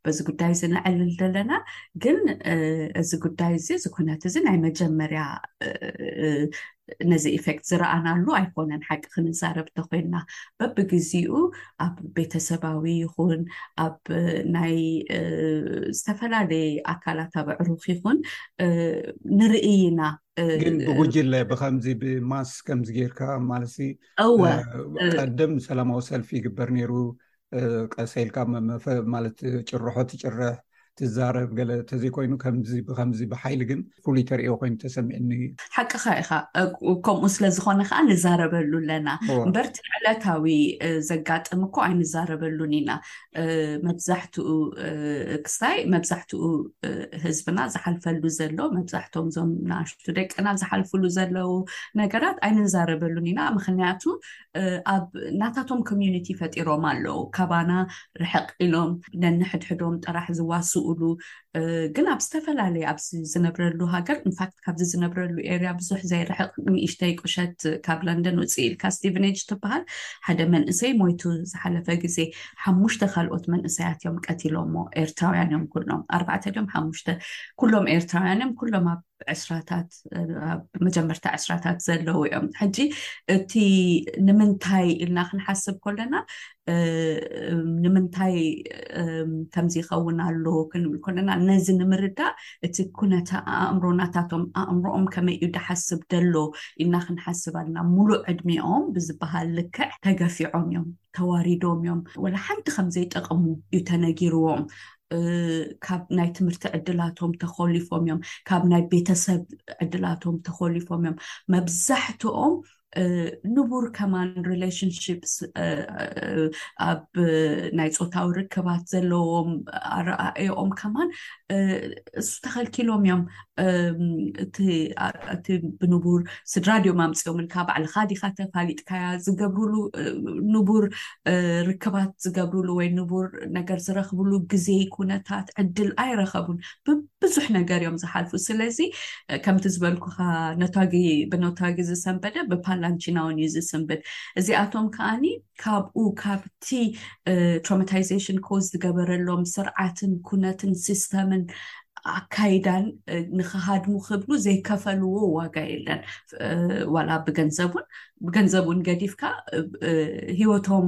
በዚ ጉዳይ እዚ ንዕልል ዘለና ግን እዚ ጉዳይ እዚ እዚ ኩነት እዚ ናይ መጀመርያ ነዚ ኢፌክት ዝረኣናሉ ኣይኮነን ሓቂ ክንዛረብ እንተኮይንና በብግዜኡ ኣብ ቤተሰባዊ ይኹን ኣብ ናይ ዝተፈላለየ ኣካላት ኣብ ኣዕሩኽ ይኹን ንርእይና ግን ብጉጅለ ብከምዚ ብማስ ከምዚ ጌርካ ማለት ቀደም ሰላማዊ ሰልፊ ይግበር ነይሩ ቀሰ ኢልካ ማለት ጭርሖ ትጭርሕ ትዛረብ ገለ ተዘይኮይኑ ከምዚ ብከምዚ ብሓይሊ ግን ፍሉይ ተርእዮ ኮይኑ ተሰሚዕኒ እዩ ሓቅኻ ኢኻ ከምኡ ስለ ዝኾነ ከዓ ንዛረበሉ ኣለና እምበር እቲ ዕለታዊ ዘጋጥም እኮ ኣይንዛረበሉን ኢና መብዛሕትኡ ክስታይ መብዛሕትኡ ህዝብና ዝሓልፈሉ ዘሎ መብዛሕቶም እዞም ንኣሽቱ ደቅና ዝሓልፍሉ ዘለው ነገራት ኣይንዛረበሉን ኢና ምክንያቱ ኣብ ናታቶም ኮሚኒቲ ፈጢሮም ኣለው ካባና ርሕቅ ኢሎም ነንሕድሕዶም ጥራሕ ዝዋስኡሉ ግን ኣብ ዝተፈላለየ ኣብ ዝነብረሉ ሃገር ንፋክት ካብዚ ዝነብረሉ ኤርያ ብዙሕ ዘይርሕቅ ንእሽተይ ቁሸት ካብ ለንደን ውፅእ ኢልካ ስቲቨኔጅ ትበሃል ሓደ መንእሰይ ሞይቱ ዝሓለፈ ግዜ ሓሙሽተ ካልኦት መንእሰያት እዮም ቀቲሎሞ ኤርትራውያን እዮም ኩሎም ኣርባዕተ ድም ሓሙሽተ ኩሎም ኤርትራውያን እዮም ኩሎም ኣብ ዕስራታት መጀመርታ ዕስራታት ዘለዉ እዮም ሕጂ እቲ ንምንታይ ኢልና ክንሓስብ ኮለና ንምንታይ ከምዚ ይኸውን ኣሎ ክንብል ኮለና ነዚ ንምርዳእ እቲ ኩነተ ኣእምሮ ናታቶም ኣእምሮኦም ከመይ እዩ ድሓስብ ደሎ ኢልና ክንሓስብ ኣለና ሙሉእ ዕድሜኦም ብዝበሃል ልክዕ ተገፊዖም እዮም ተዋሪዶም እዮም ወላ ሓንቲ ከምዘይጠቐሙ እዩ ተነጊርዎም ካብ ናይ ትምህርቲ ዕድላቶም ተኮሊፎም እዮም ካብ ናይ ቤተሰብ ዕድላቶም ተኮሊፎም እዮም መብዛሕትኦም ንቡር ከማን ሪሌሽንሽፕስ ኣብ ናይ ፆታዊ ርክባት ዘለዎም ኣረኣኦም ከማን እሱ ተኸልኪሎም እዮም እቲ ብንቡር ስድራ ድዮም ኣምፅኦምልካ ባዕልካ ዲካ ተፋሊጥካያ ዝገብርሉ ንቡር ርክባት ዝገብርሉ ወይ ንቡር ነገር ዝረክብሉ ግዜ ኩነታት ዕድል ኣይረከቡን ብብዙሕ ነገር እዮም ዝሓልፉ ስለዚ ከምቲ ዝበልኩካ ነታጊ ብነታጊ ዝሰንበደ ብፓላንቺናውን እዩ ዝስንብድ እዚኣቶም ከዓኒ ካብኡ ካብቲ ትራማታይዜሽን ኮዝ ዝገበረሎም ስርዓትን ኩነትን ሲስተምን ኣካይዳን ንክሃድሙ ክብሉ ዘይከፈልዎ ዋጋ የለን ዋላ ብገንዘቡን ብገንዘቡን ገዲፍካ ሂወቶም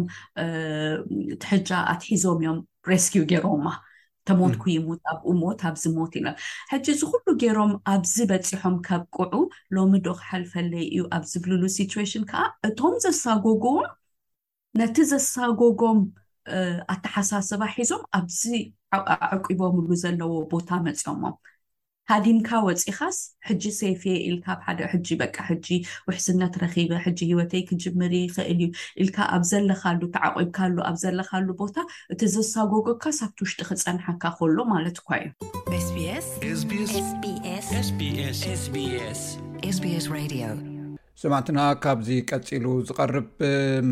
ትሕጃ ኣትሒዞም እዮም ሬስኪው ገይሮማ ተሞትኩ ይሙት ኣብኡ ሞት ኣብዚ ሞት ኢና ሕጂ እዚ ኩሉ ገይሮም ኣብዚ በፂሖም ከብቅዑ ሎሚ ዶ ክሓልፈለይ እዩ ኣብ ዝብልሉ ሲትዌሽን ከዓ እቶም ዘሳጎግዎም ነቲ ዘሳጎጎም ኣተሓሳስባ ሒዞም ኣብዚ ኣዕቂቦምሉ ዘለዎ ቦታ መፅኦሞ። ሃዲምካ ወፂኻስ ሕጂ ሴፍ እየ ኢልካ ኣብ ሓደ ሕጂ በቃ ሕጂ ውሕስነት ረኺበ ሕጂ ህይወተይ ክጅምር ይኽእል እዩ ኢልካ ኣብ ዘለኻሉ ተዓቂብካሉ ኣብ ዘለኻሉ ቦታ እቲ ዘሳጎጎካስ ኣብቲ ውሽጢ ክፀንሓካ ከሎ ማለት እኳ እዩ። SBS SBS SBS SBS SBS Radio ሰማዕትና ካብዚ ቀጺሉ ዝቐርብ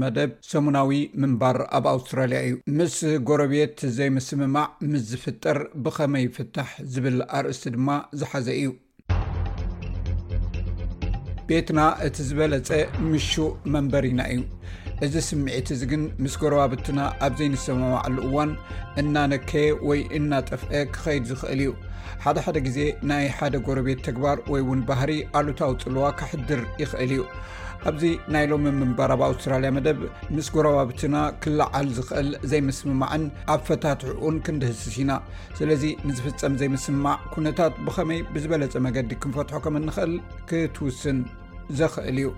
መደብ ሰሙናዊ ምንባር ኣብ ኣውስትራልያ እዩ ምስ ጎረቤት ዘይምስምማዕ ምስ ዝፍጠር ብኸመይ ፍታሕ ዝብል ኣርእስቲ ድማ ዝሓዘ እዩ ቤትና እቲ ዝበለፀ ምሹ መንበሪና እዩ እዚ ስምዒት እዚ ግን ምስ ጎረባብትና ኣብ ዘይንሰማማዕሉ እዋን እናነከየ ወይ እናጠፍአ ክኸይድ ዝኽእል እዩ ሓደ ሓደ ግዜ ናይ ሓደ ጎረቤት ተግባር ወይ ውን ባህሪ ኣሉታዊ ፅልዋ ከሕድር ይኽእል እዩ ኣብዚ ናይ ሎሚ ምንባር ኣብ ኣውስትራልያ መደብ ምስ ጎረባብትና ክለዓል ዝኽእል ዘይምስምማዕን ኣብ ፈታትሕኡን ክንድህስስ ኢና ስለዚ ንዝፍፀም ዘይምስምማዕ ኩነታት ብኸመይ ብዝበለፀ መገዲ ክንፈትሖ ከም እንኽእል ክትውስን ዘኽእል እዩ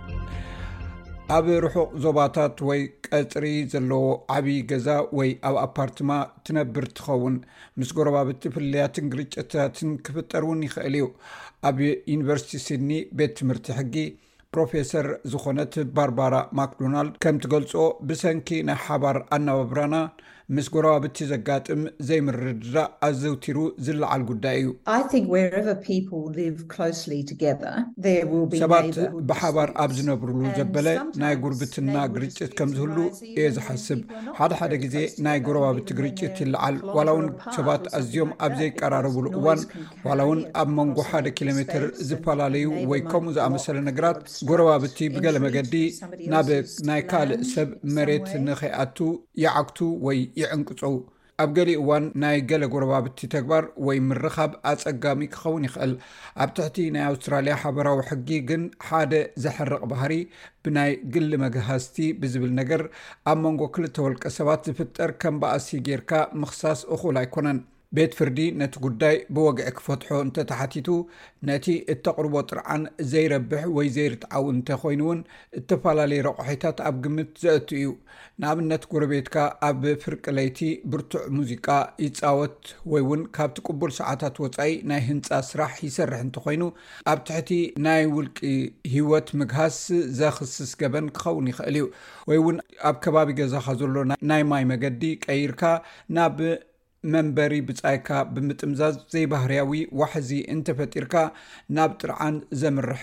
ኣብ ርሑቕ ዞባታት ወይ ቀፅሪ ዘለዎ ዓብዪ ገዛ ወይ ኣብ ኣፓርትማ ትነብር ትኸውን ምስ ጎረባብቲ ፍልልያትን ግርጭታትን ክፍጠር እውን ይኽእል እዩ ኣብ ዩኒቨርሲቲ ሲድኒ ቤት ትምህርቲ ሕጊ ፕሮፌሰር ዝኾነት ባርባራ ማክዶናልድ ከም ትገልፆ ብሰንኪ ናይ ሓባር ኣነባብራና ምስ ጎረባብቲ ዘጋጥም ዘይምርድዳእ ኣዘውቲሩ ዝለዓል ጉዳይ እዩ ሰባት ብሓባር ኣብ ዝነብርሉ ዘበለ ናይ ጉርብትና ግርጭት ከም ዝህሉ እየ ዝሓስብ ሓደ ሓደ ግዜ ናይ ጎረባብቲ ግርጭት ይለዓል ዋላ እውን ሰባት ኣዝዮም ኣብ ዘይቀራረብሉ እዋን ዋላ እውን ኣብ መንጎ ሓደ ኪሎ ሜትር ዝፈላለዩ ወይ ከምኡ ዝኣመሰለ ነገራት ጎረባብቲ ብገለ መገዲ ናብ ናይ ካልእ ሰብ መሬት ንኸይኣቱ ይዓግቱ ወይ ይዕንቅፀው ኣብ ገሊእ እዋን ናይ ገለ ጎረባብቲ ተግባር ወይ ምርኻብ ኣጸጋሚ ክኸውን ይኽእል። ኣብ ትሕቲ ናይ ኣውስትራልያ ሓበራዊ ሕጊ ግን ሓደ ዘሕርቕ ባህሪ ብናይ ግሊ መግሃስቲ ብዝብል ነገር ኣብ መንጎ ክልተ ወልቀ ሰባት ዝፍጠር ከም ባእሲ ጌርካ ምኽሳስ እኹል ኣይኮነን። ቤት ፍርዲ ነቲ ጉዳይ ብወግዒ ክፈትሖ እንተተሓቲቱ ነቲ እተቕርቦ ጥርዓን ዘይረብሕ ወይ ዘይርትዓዊ እንተ ኮይኑ እውን እተፈላለየ ረቑሒታት ኣብ ግምት ዘእቱ እዩ። ንኣብነት ጎረቤትካ ኣብ ፍርቂ ለይቲ ብርቱዕ ሙዚቃ ይፃወት ወይ እውን ካብቲ ቅቡል ሰዓታት ወፃኢ ናይ ህንፃ ስራሕ ይሰርሕ እንተኮይኑ ኣብ ትሕቲ ናይ ውልቂ ሂወት ምግሃስ ዘኽስስ ገበን ክኸውን ይኽእል እዩ ወይ እውን ኣብ ከባቢ ገዛካ ዘሎ ናይ ማይ መገዲ ቀይርካ ናብ መንበሪ ብጻይካ ብምጥምዛዝ ዘይባህርያዊ ዋሕዚ እንተፈጢርካ ናብ ጥርዓን ዘምርሕ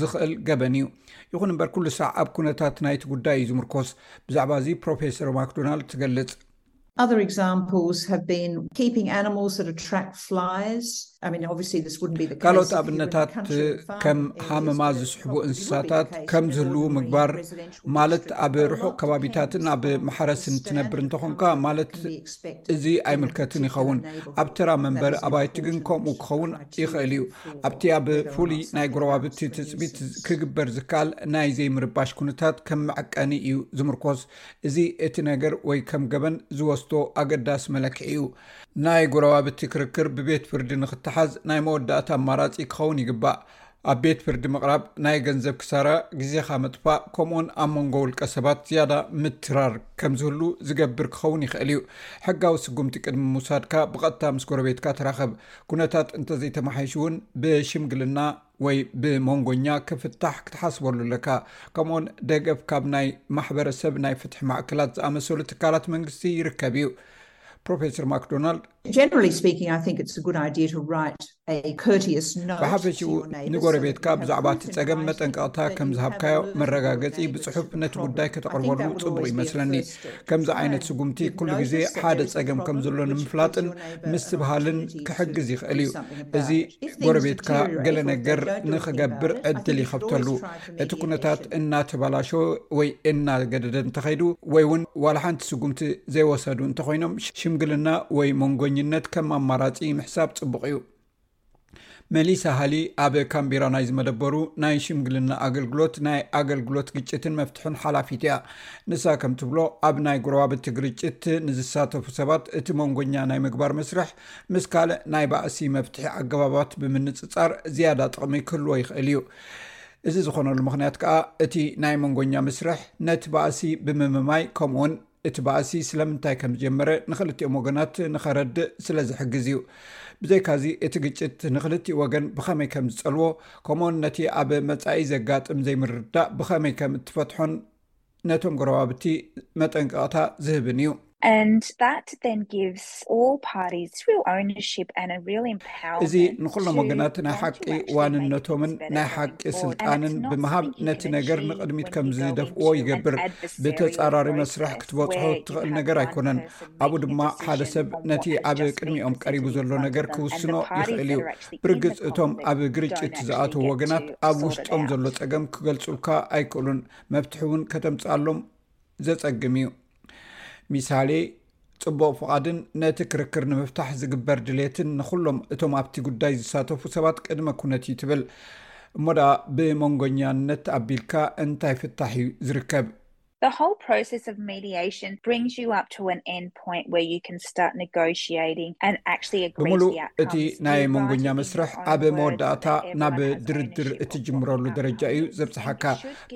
ዝኽእል ገበን እዩ ይኹን እምበር ኩሉ ሳዕ ኣብ ኩነታት ናይቲ ጉዳይ እዩ ዝምርኮስ ብዛዕባ እዚ ፕሮፌሰር ማክዶናልድ ትገልጽ Other examples have been keeping animals that attract flies. I mean, obviously this wouldn't be the case. ካልኦት ኣብነታት ከም ሃመማ ዝስሕቡ እንስሳታት ከም ዝህልዉ ምግባር ማለት ኣብ ርሑቕ ከባቢታትን ኣብ ማሕረስን ትነብር እንተኾንካ ማለት እዚ ኣይምልከትን ይኸውን ኣብ ተራ መንበሪ ኣባይቲ ግን ከምኡ ክኸውን ይኽእል እዩ ኣብቲ ኣብ ፍሉይ ናይ ጎረባብቲ ትፅቢት ክግበር ዝከኣል ናይ ዘይምርባሽ ኩነታት ከም መዐቀኒ እዩ ዝምርኮስ እዚ እቲ ነገር ወይ ከም ገበን ዝወስዶ ኣገዳሲ መለክዒ እዩ ናይ ጎረባብቲ ክርክር ብቤት ፍርዲ ንክተሓዝ ናይ መወዳእታ ኣማራፂ ክኸውን ይግባእ ኣብ ቤት ፍርዲ ምቕራብ ናይ ገንዘብ ክሳራ ግዜኻ ምጥፋእ ከምኡውን ኣብ መንጎ ውልቀ ሰባት ዝያዳ ምትራር ከም ዝህሉ ዝገብር ክኸውን ይኽእል እዩ ሕጋዊ ስጉምቲ ቅድሚ ምውሳድካ ብቐጥታ ምስ ጎረቤትካ ተራኸብ ኩነታት እንተዘይተማሓይሽ እውን ብሽምግልና ወይ ብመንጎኛ ክፍታሕ ክትሓስበሉ ኣለካ ከምኡውን ደገፍ ካብ ናይ ማሕበረሰብ ናይ ፍትሒ ማእከላት ዝኣመሰሉ ትካላት መንግስቲ ይርከብ እዩ ፕሮፌሰር ማክዶናልድ ብሓፈሽኡ ንጎረቤትካ ብዛዕባ እቲ ፀገም መጠንቀቕታ ከም ዝሃብካዮ መረጋገፂ ብፅሑፍ ነቲ ጉዳይ ከተቕርበሉ ፅቡቕ ይመስለኒ ከምዚ ዓይነት ስጉምቲ ኩሉ ግዜ ሓደ ፀገም ከም ዘሎ ንምፍላጥን ምስትብሃልን ክሕግዝ ይኽእል እዩ እዚ ጎረቤትካ ገለ ነገር ንክገብር ዕድል ይኸብተሉ እቲ ኩነታት እናተባላሾ ወይ እናገደደ እንተኸይዱ ወይ እውን ዋላ ሓንቲ ስጉምቲ ዘይወሰዱ እንተኮይኖም ሽምግልና ወይ መንጎኝነት ከም ኣማራፂ ምሕሳብ ፅቡቅ እዩ መሊሳ ሃሊ ኣብ ካምቢራ ናይ ዝመደበሩ ናይ ሽምግልና ኣገልግሎት ናይ ኣገልግሎት ግጭትን መፍትሕን ሓላፊት እያ ንሳ ከም ትብሎ ኣብ ናይ ጉረባብቲ ግርጭት ንዝሳተፉ ሰባት እቲ መንጎኛ ናይ ምግባር መስርሕ ምስ ካልእ ናይ ባእሲ መፍትሒ ኣገባባት ብምንፅፃር ዝያዳ ጥቕሚ ክህልዎ ይኽእል እዩ እዚ ዝኾነሉ ምኽንያት ከኣ እቲ ናይ መንጎኛ ምስርሕ ነቲ ባእሲ ብምምማይ ከምኡውን እቲ ባእሲ ስለምንታይ ከም ዝጀመረ ንክልቲኦም ወገናት ንኸረድእ ስለ ዝሕግዝ እዩ ብዘይካዚ እቲ ግጭት ንክልቲኡ ወገን ብኸመይ ከም ዝጸልዎ ከምኡውን ነቲ ኣብ መጻኢ ዘጋጥም ዘይምርዳእ ብኸመይ ከም እትፈትሖን ነቶም ጎረባብቲ መጠንቀቕታ ዝህብን እዩ። እዚ ንኹሎም ወገናት ናይ ሓቂ ዋንነቶምን ናይ ሓቂ ስልጣንን ብምሃብ ነቲ ነገር ንቕድሚት ከም ዝደፍእዎ ይገብር። ብተጻራሪ መስርሕ ክትበጽሖ እትኽእል ነገር ኣይኮነን። ኣብኡ ድማ ሓደ ሰብ ነቲ ኣብ ቅድሚኦም ቀሪቡ ዘሎ ነገር ክውስኖ ይኽእል እዩ። ብርግጽ እቶም ኣብ ግርጭት ዝኣተዉ ወገናት ኣብ ውሽጦም ዘሎ ጸገም ክገልጹልካ ኣይክእሉን። መፍትሒ እውን ከተምፅኣሎም ዘፀግም እዩ ሚሳሌ ፅቡቕ ፍቓድን ነቲ ክርክር ንምፍታሕ ዝግበር ድሌትን ንኩሎም እቶም ኣብቲ ጉዳይ ዝሳተፉ ሰባት ቅድመ ኩነት እዩ ትብል እሞ ደኣ ብመንጎኛነት ኣቢልካ እንታይ ፍታሕ እዩ ዝርከብ ብምሉእ እቲ ናይ መንጎኛ መስርሕ ኣብ መወዳእታ ናብ ድርድር እትጅምረሉ ደረጃ እዩ ዘብፅሓካ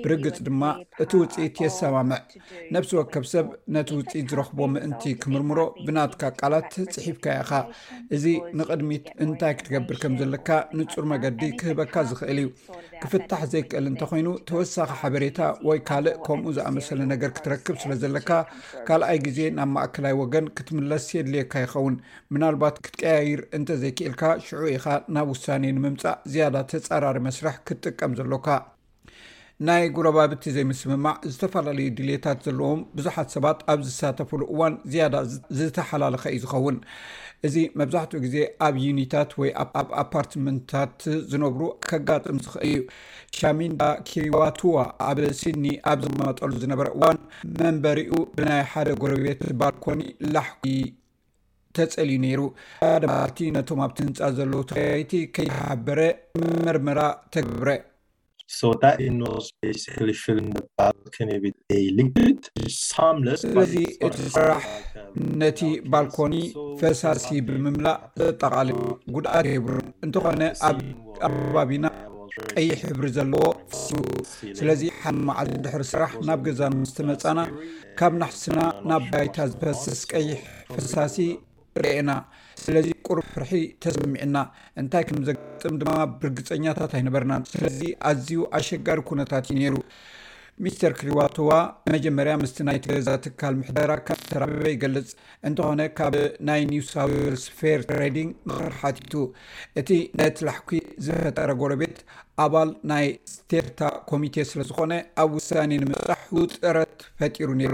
ብርግፅ ድማ እቲ ውፅኢት የሰማምዕ ነብሲ ወከብ ሰብ ነቲ ውፅኢት ዝረኽቦ ምእንቲ ክምርምሮ ብናትካ ቃላት ፅሒፍካ ኢኻ እዚ ንቅድሚት እንታይ ክትገብር ከም ዘለካ ንፁር መገዲ ክህበካ ዝኽእል እዩ ክፍታሕ ዘይክእል እንተኾይኑ ተወሳኺ ሓበሬታ ወይ ካልእ ከምኡ ዝኣመሰለ ነገር ክትረክብ ስለ ዘለካ ካልኣይ ግዜ ናብ ማእከላይ ወገን ክትምለስ የድልየካ ይኸውን ምናልባት ክትቀያይር እንተዘይክእልካ ሽዑ ኢኻ ናብ ውሳኔ ንምምፃእ ዝያዳ ተፃራሪ መስርሕ ክትጥቀም ዘሎካ ናይ ጉረባብቲ ዘይምስምማዕ ዝተፈላለዩ ድሌታት ዘለዎም ብዙሓት ሰባት ኣብ ዝሳተፍሉ እዋን ዝያዳ ዝተሓላለኸ እዩ ዝኸውን እዚ መብዛሕትኡ ግዜ ኣብ ዩኒታት ወይ ኣብ ኣፓርትመንታት ዝነብሩ ከጋጥም ዝኽእል እዩ። ሻሚንዳ ኪሪዋቱዋ ኣብ ሲድኒ ኣብ ዝቕመጠሉ ዝነበረ እዋን፣ መንበሪኡ ብናይ ሓደ ጎረቤት ባልኮኒ ላሕኲ ተጸልዩ ነይሩ። ሓደ መዓልቲ ነቶም ኣብቲ ህንጻ ዘለዉ ተወያይቲ ከይሓበረ መርመራ ተገብረ። So that in those basically filling the balcony with a liquid, harmless. ስለዚ እቲ ስራሕ ነቲ ባልኮኒ ፈሳሲ ብምምላእ ዘጠቓልል ጉድኣት የብሉን እንተኾነ ኣብ ኣባቢና ቀይሕ ሕብሪ ዘለዎ ስለዚ ሓን መዓልቲ ድሕሪ ስራሕ ናብ ገዛ ምስ መፃና ካብ ናሕስና ናብ ባይታ ዝፈስስ ቀይሕ ፈሳሲ ርኤና። ስለዚ ቁሩብ ፍርሒ ተሰሚዑና፣ እንታይ ከም ዘጋጥም ድማ ብርግጸኛታት ኣይነበርናን። ስለዚ ኣዝዩ ኣሸጋሪ ኩነታት እዩ ነይሩ። ሚስተር ክሪዋቶዋ መጀመርያ ምስቲ ናይቲ ገዛ ትካል ምሕደራ ከም ዝተራኸበ ይገልጽ፣ እንተኾነ ካብ ናይ ኒው ሳውዝ ዌልስ ፌር ትሬዲንግ ምኽሪ ሓቲቱ። እቲ ነቲ ላሕኲ ዝፈጠረ ጎረቤት ኣባል ናይ ስቴርታ ኮሚቴ ስለ ዝኾነ ኣብ ውሳኔ ንምብጻሕ ውጥረት ፈጢሩ ነይሩ።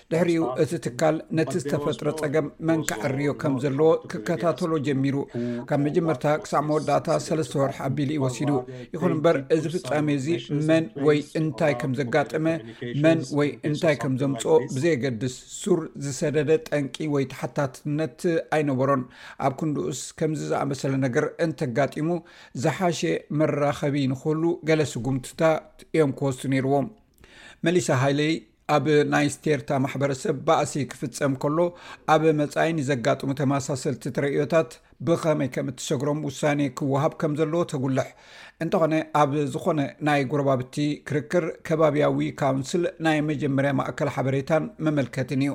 ድሕሪኡ እቲ ትካል ነቲ ዝተፈጥረ ፀገም መን ክዕርዮ ከም ዘለዎ ክከታተሎ ጀሚሩ ካብ መጀመርታ ክሳዕ መወዳእታ ሰለስተ ወርሒ ኣቢሉ እዩ ወሲዱ ይኹን እምበር እዚ ፍፃሜ እዚ መን ወይ እንታይ ከም ዘጋጠመ መን ወይ እንታይ ከም ዘምፅኦ ብዘየገድስ ሱር ዝሰደደ ጠንቂ ወይ ተሓታትነት ኣይነበሮን ኣብ ክንድኡስ ከምዚ ዝኣመሰለ ነገር እንተጋጢሙ ዝሓሸ መራኸቢ ንክህሉ ገለ ስጉምትታት እዮም ክወስዱ ነይርዎም መሊሳ ሃይለይ ኣብ ናይ ስቴርታ ማሕበረሰብ ባእሲ ክፍፀም ከሎ ኣብ መፃኢ ንዘጋጥሙ ተመሳሰልቲ ተርእዮታት ብኸመይ ከም እትሰግሮም ውሳኔ ክወሃብ ከም ዘለዎ ተጉልሕ እንተኾነ ኣብ ዝኾነ ናይ ጎረባብቲ ክርክር ከባብያዊ ካውንስል ናይ መጀመርያ ማእከል ሓበሬታን መመልከትን እዩ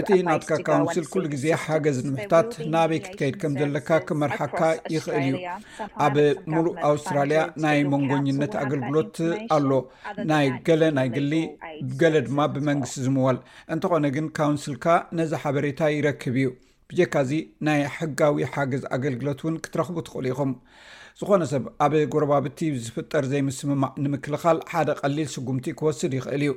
እቲ ናትካ ካውንስል ኩሉ ግዜ ሓገዝ ንምሕታት ናበይ ክትከይድ ከም ዘለካ ክመርሓካ ይኽእል እዩ ኣብ ሙሉእ ኣውስትራልያ ናይ መንጎኝነት ኣገልግሎት ኣሎ ናይ ገለ ናይ ግሊ ገለ ድማ ብመንግስቲ ዝምወል እንተኾነ ግን ካውንስልካ ነዚ ሓበሬታ ይረክብ እዩ ብጀካ እዚ ናይ ሕጋዊ ሓገዝ ኣገልግሎት እውን ክትረኽቡ ትኽእሉ ኢኹም ዝኾነ ሰብ ኣብ ጎረባብቲ ዝፍጠር ዘይምስምማዕ ንምክልኻል ሓደ ቀሊል ስጉምቲ ክወስድ ይኽእል እዩ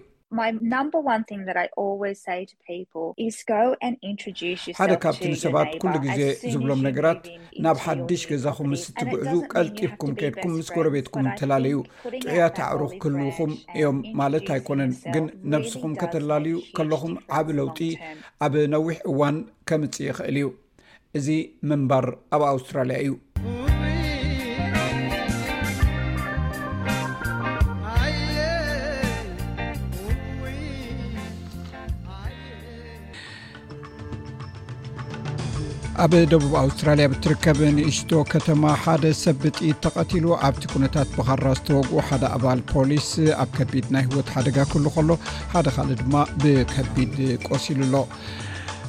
ሓደ ካብቲ ንሰባት ኩሉ ግዜ ዝብሎም ነገራት ናብ ሓድሽ ገዛኹም ምስ እትግዕዙ ቀልጢፍኩም ከድኩም ምስ ጎረቤትኩም ተላለዩ ጥዑያት ኣዕሩኽ ክህልውኹም እዮም ማለት ኣይኮነን ግን ነብስኹም ከተላልዩ ከለኹም ዓብ ለውጢ ኣብ ነዊሕ እዋን ከምፅእ ይኽእል እዩ እዚ ምንባር ኣብ ኣውስትራልያ እዩ ኣብ ደቡብ ኣውስትራልያ ብትርከብ ንእሽቶ ከተማ ሓደ ሰብ ብጥኢት ተቐቲሉ ኣብቲ ኩነታት ብኻራ ዝተወግኡ ሓደ ኣባል ፖሊስ ኣብ ከቢድ ናይ ህወት ሓደጋ ክሉ ከሎ ሓደ ካልእ ድማ ብከቢድ ቆሲሉ ኣሎ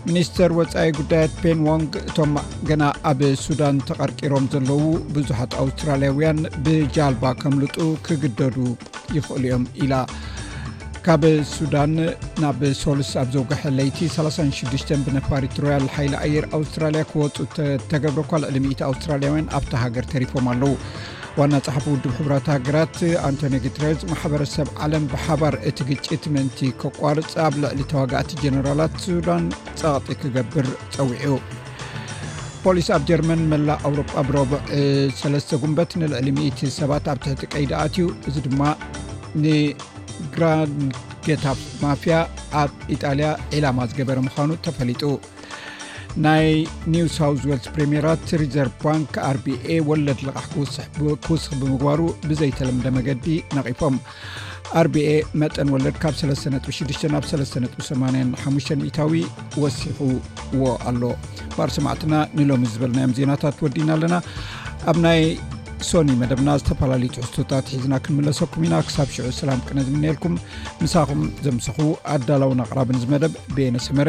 ሚኒስተር ወፃኢ ጉዳያት ፔን ዎንግ እቶም ገና ኣብ ሱዳን ተቐርቂሮም ዘለዉ ብዙሓት ኣውስትራልያውያን ብጃልባ ከምልጡ ክግደዱ ይኽእሉ እዮም ኢላ ካብ ሱዳን ናብ ሶሉስ ኣብ ዘውግሐ ለይቲ 36 ብነፋሪት ሮያል ሓይሊ ኣየር ኣውስትራልያ ክወፁ ተገብረ ኳልዕሊ 1 ኣውስትራልያውያን ኣብቲ ሃገር ተሪፎም ኣለዉ ዋና ፃሓፍ ውድብ ሕቡራት ሃገራት ኣንቶኒ ግትረዝ ማሕበረሰብ ዓለም ብሓባር እቲ ግጭት ምእንቲ ከቋርፅ ኣብ ልዕሊ ተዋጋእቲ ጀነራላት ሱዳን ፀቕጢ ክገብር ፀዊዑ ፖሊስ ኣብ ጀርመን መላእ ኣውሮጳ ብረቡዕ ሰለስተ ጉንበት ንልዕሊ 1እቲ ሰባት ኣብ ትሕቲ ቀይዲ ኣትዩ እዚ ድማ ንግራጌታ ማፍያ ኣብ ኢጣልያ ዒላማ ዝገበረ ምዃኑ ተፈሊጡ ናይ ኒው ሳውት ዌልስ ፕሪምራት ሪዘርቭ ባንክ ኣርቢኤ ወለድ ልቓሕ ክውስኽ ብምግባሩ ብዘይተለምደ መገዲ ነቒፎም ኣርቢኤ መጠን ወለድ ካብ 3ነ6 ናብ 3ነ85 ሚታዊ ወሲኽዎ ኣሎ ባር ሰማዕትና ንሎሚ ዝበልናዮም ዜናታት ወዲና ኣለና ኣብ ናይ ሶኒ መደብና ዝተፈላለዩ ትሕዝቶታት ሒዝና ክንምለሰኩም ኢና ክሳብ ሽዑ ሰላም ቅነ ዝምነልኩም ምሳኹም ዘምስኹ ኣዳላውን ኣቅራብን ዝመደብ ቤነሰመረ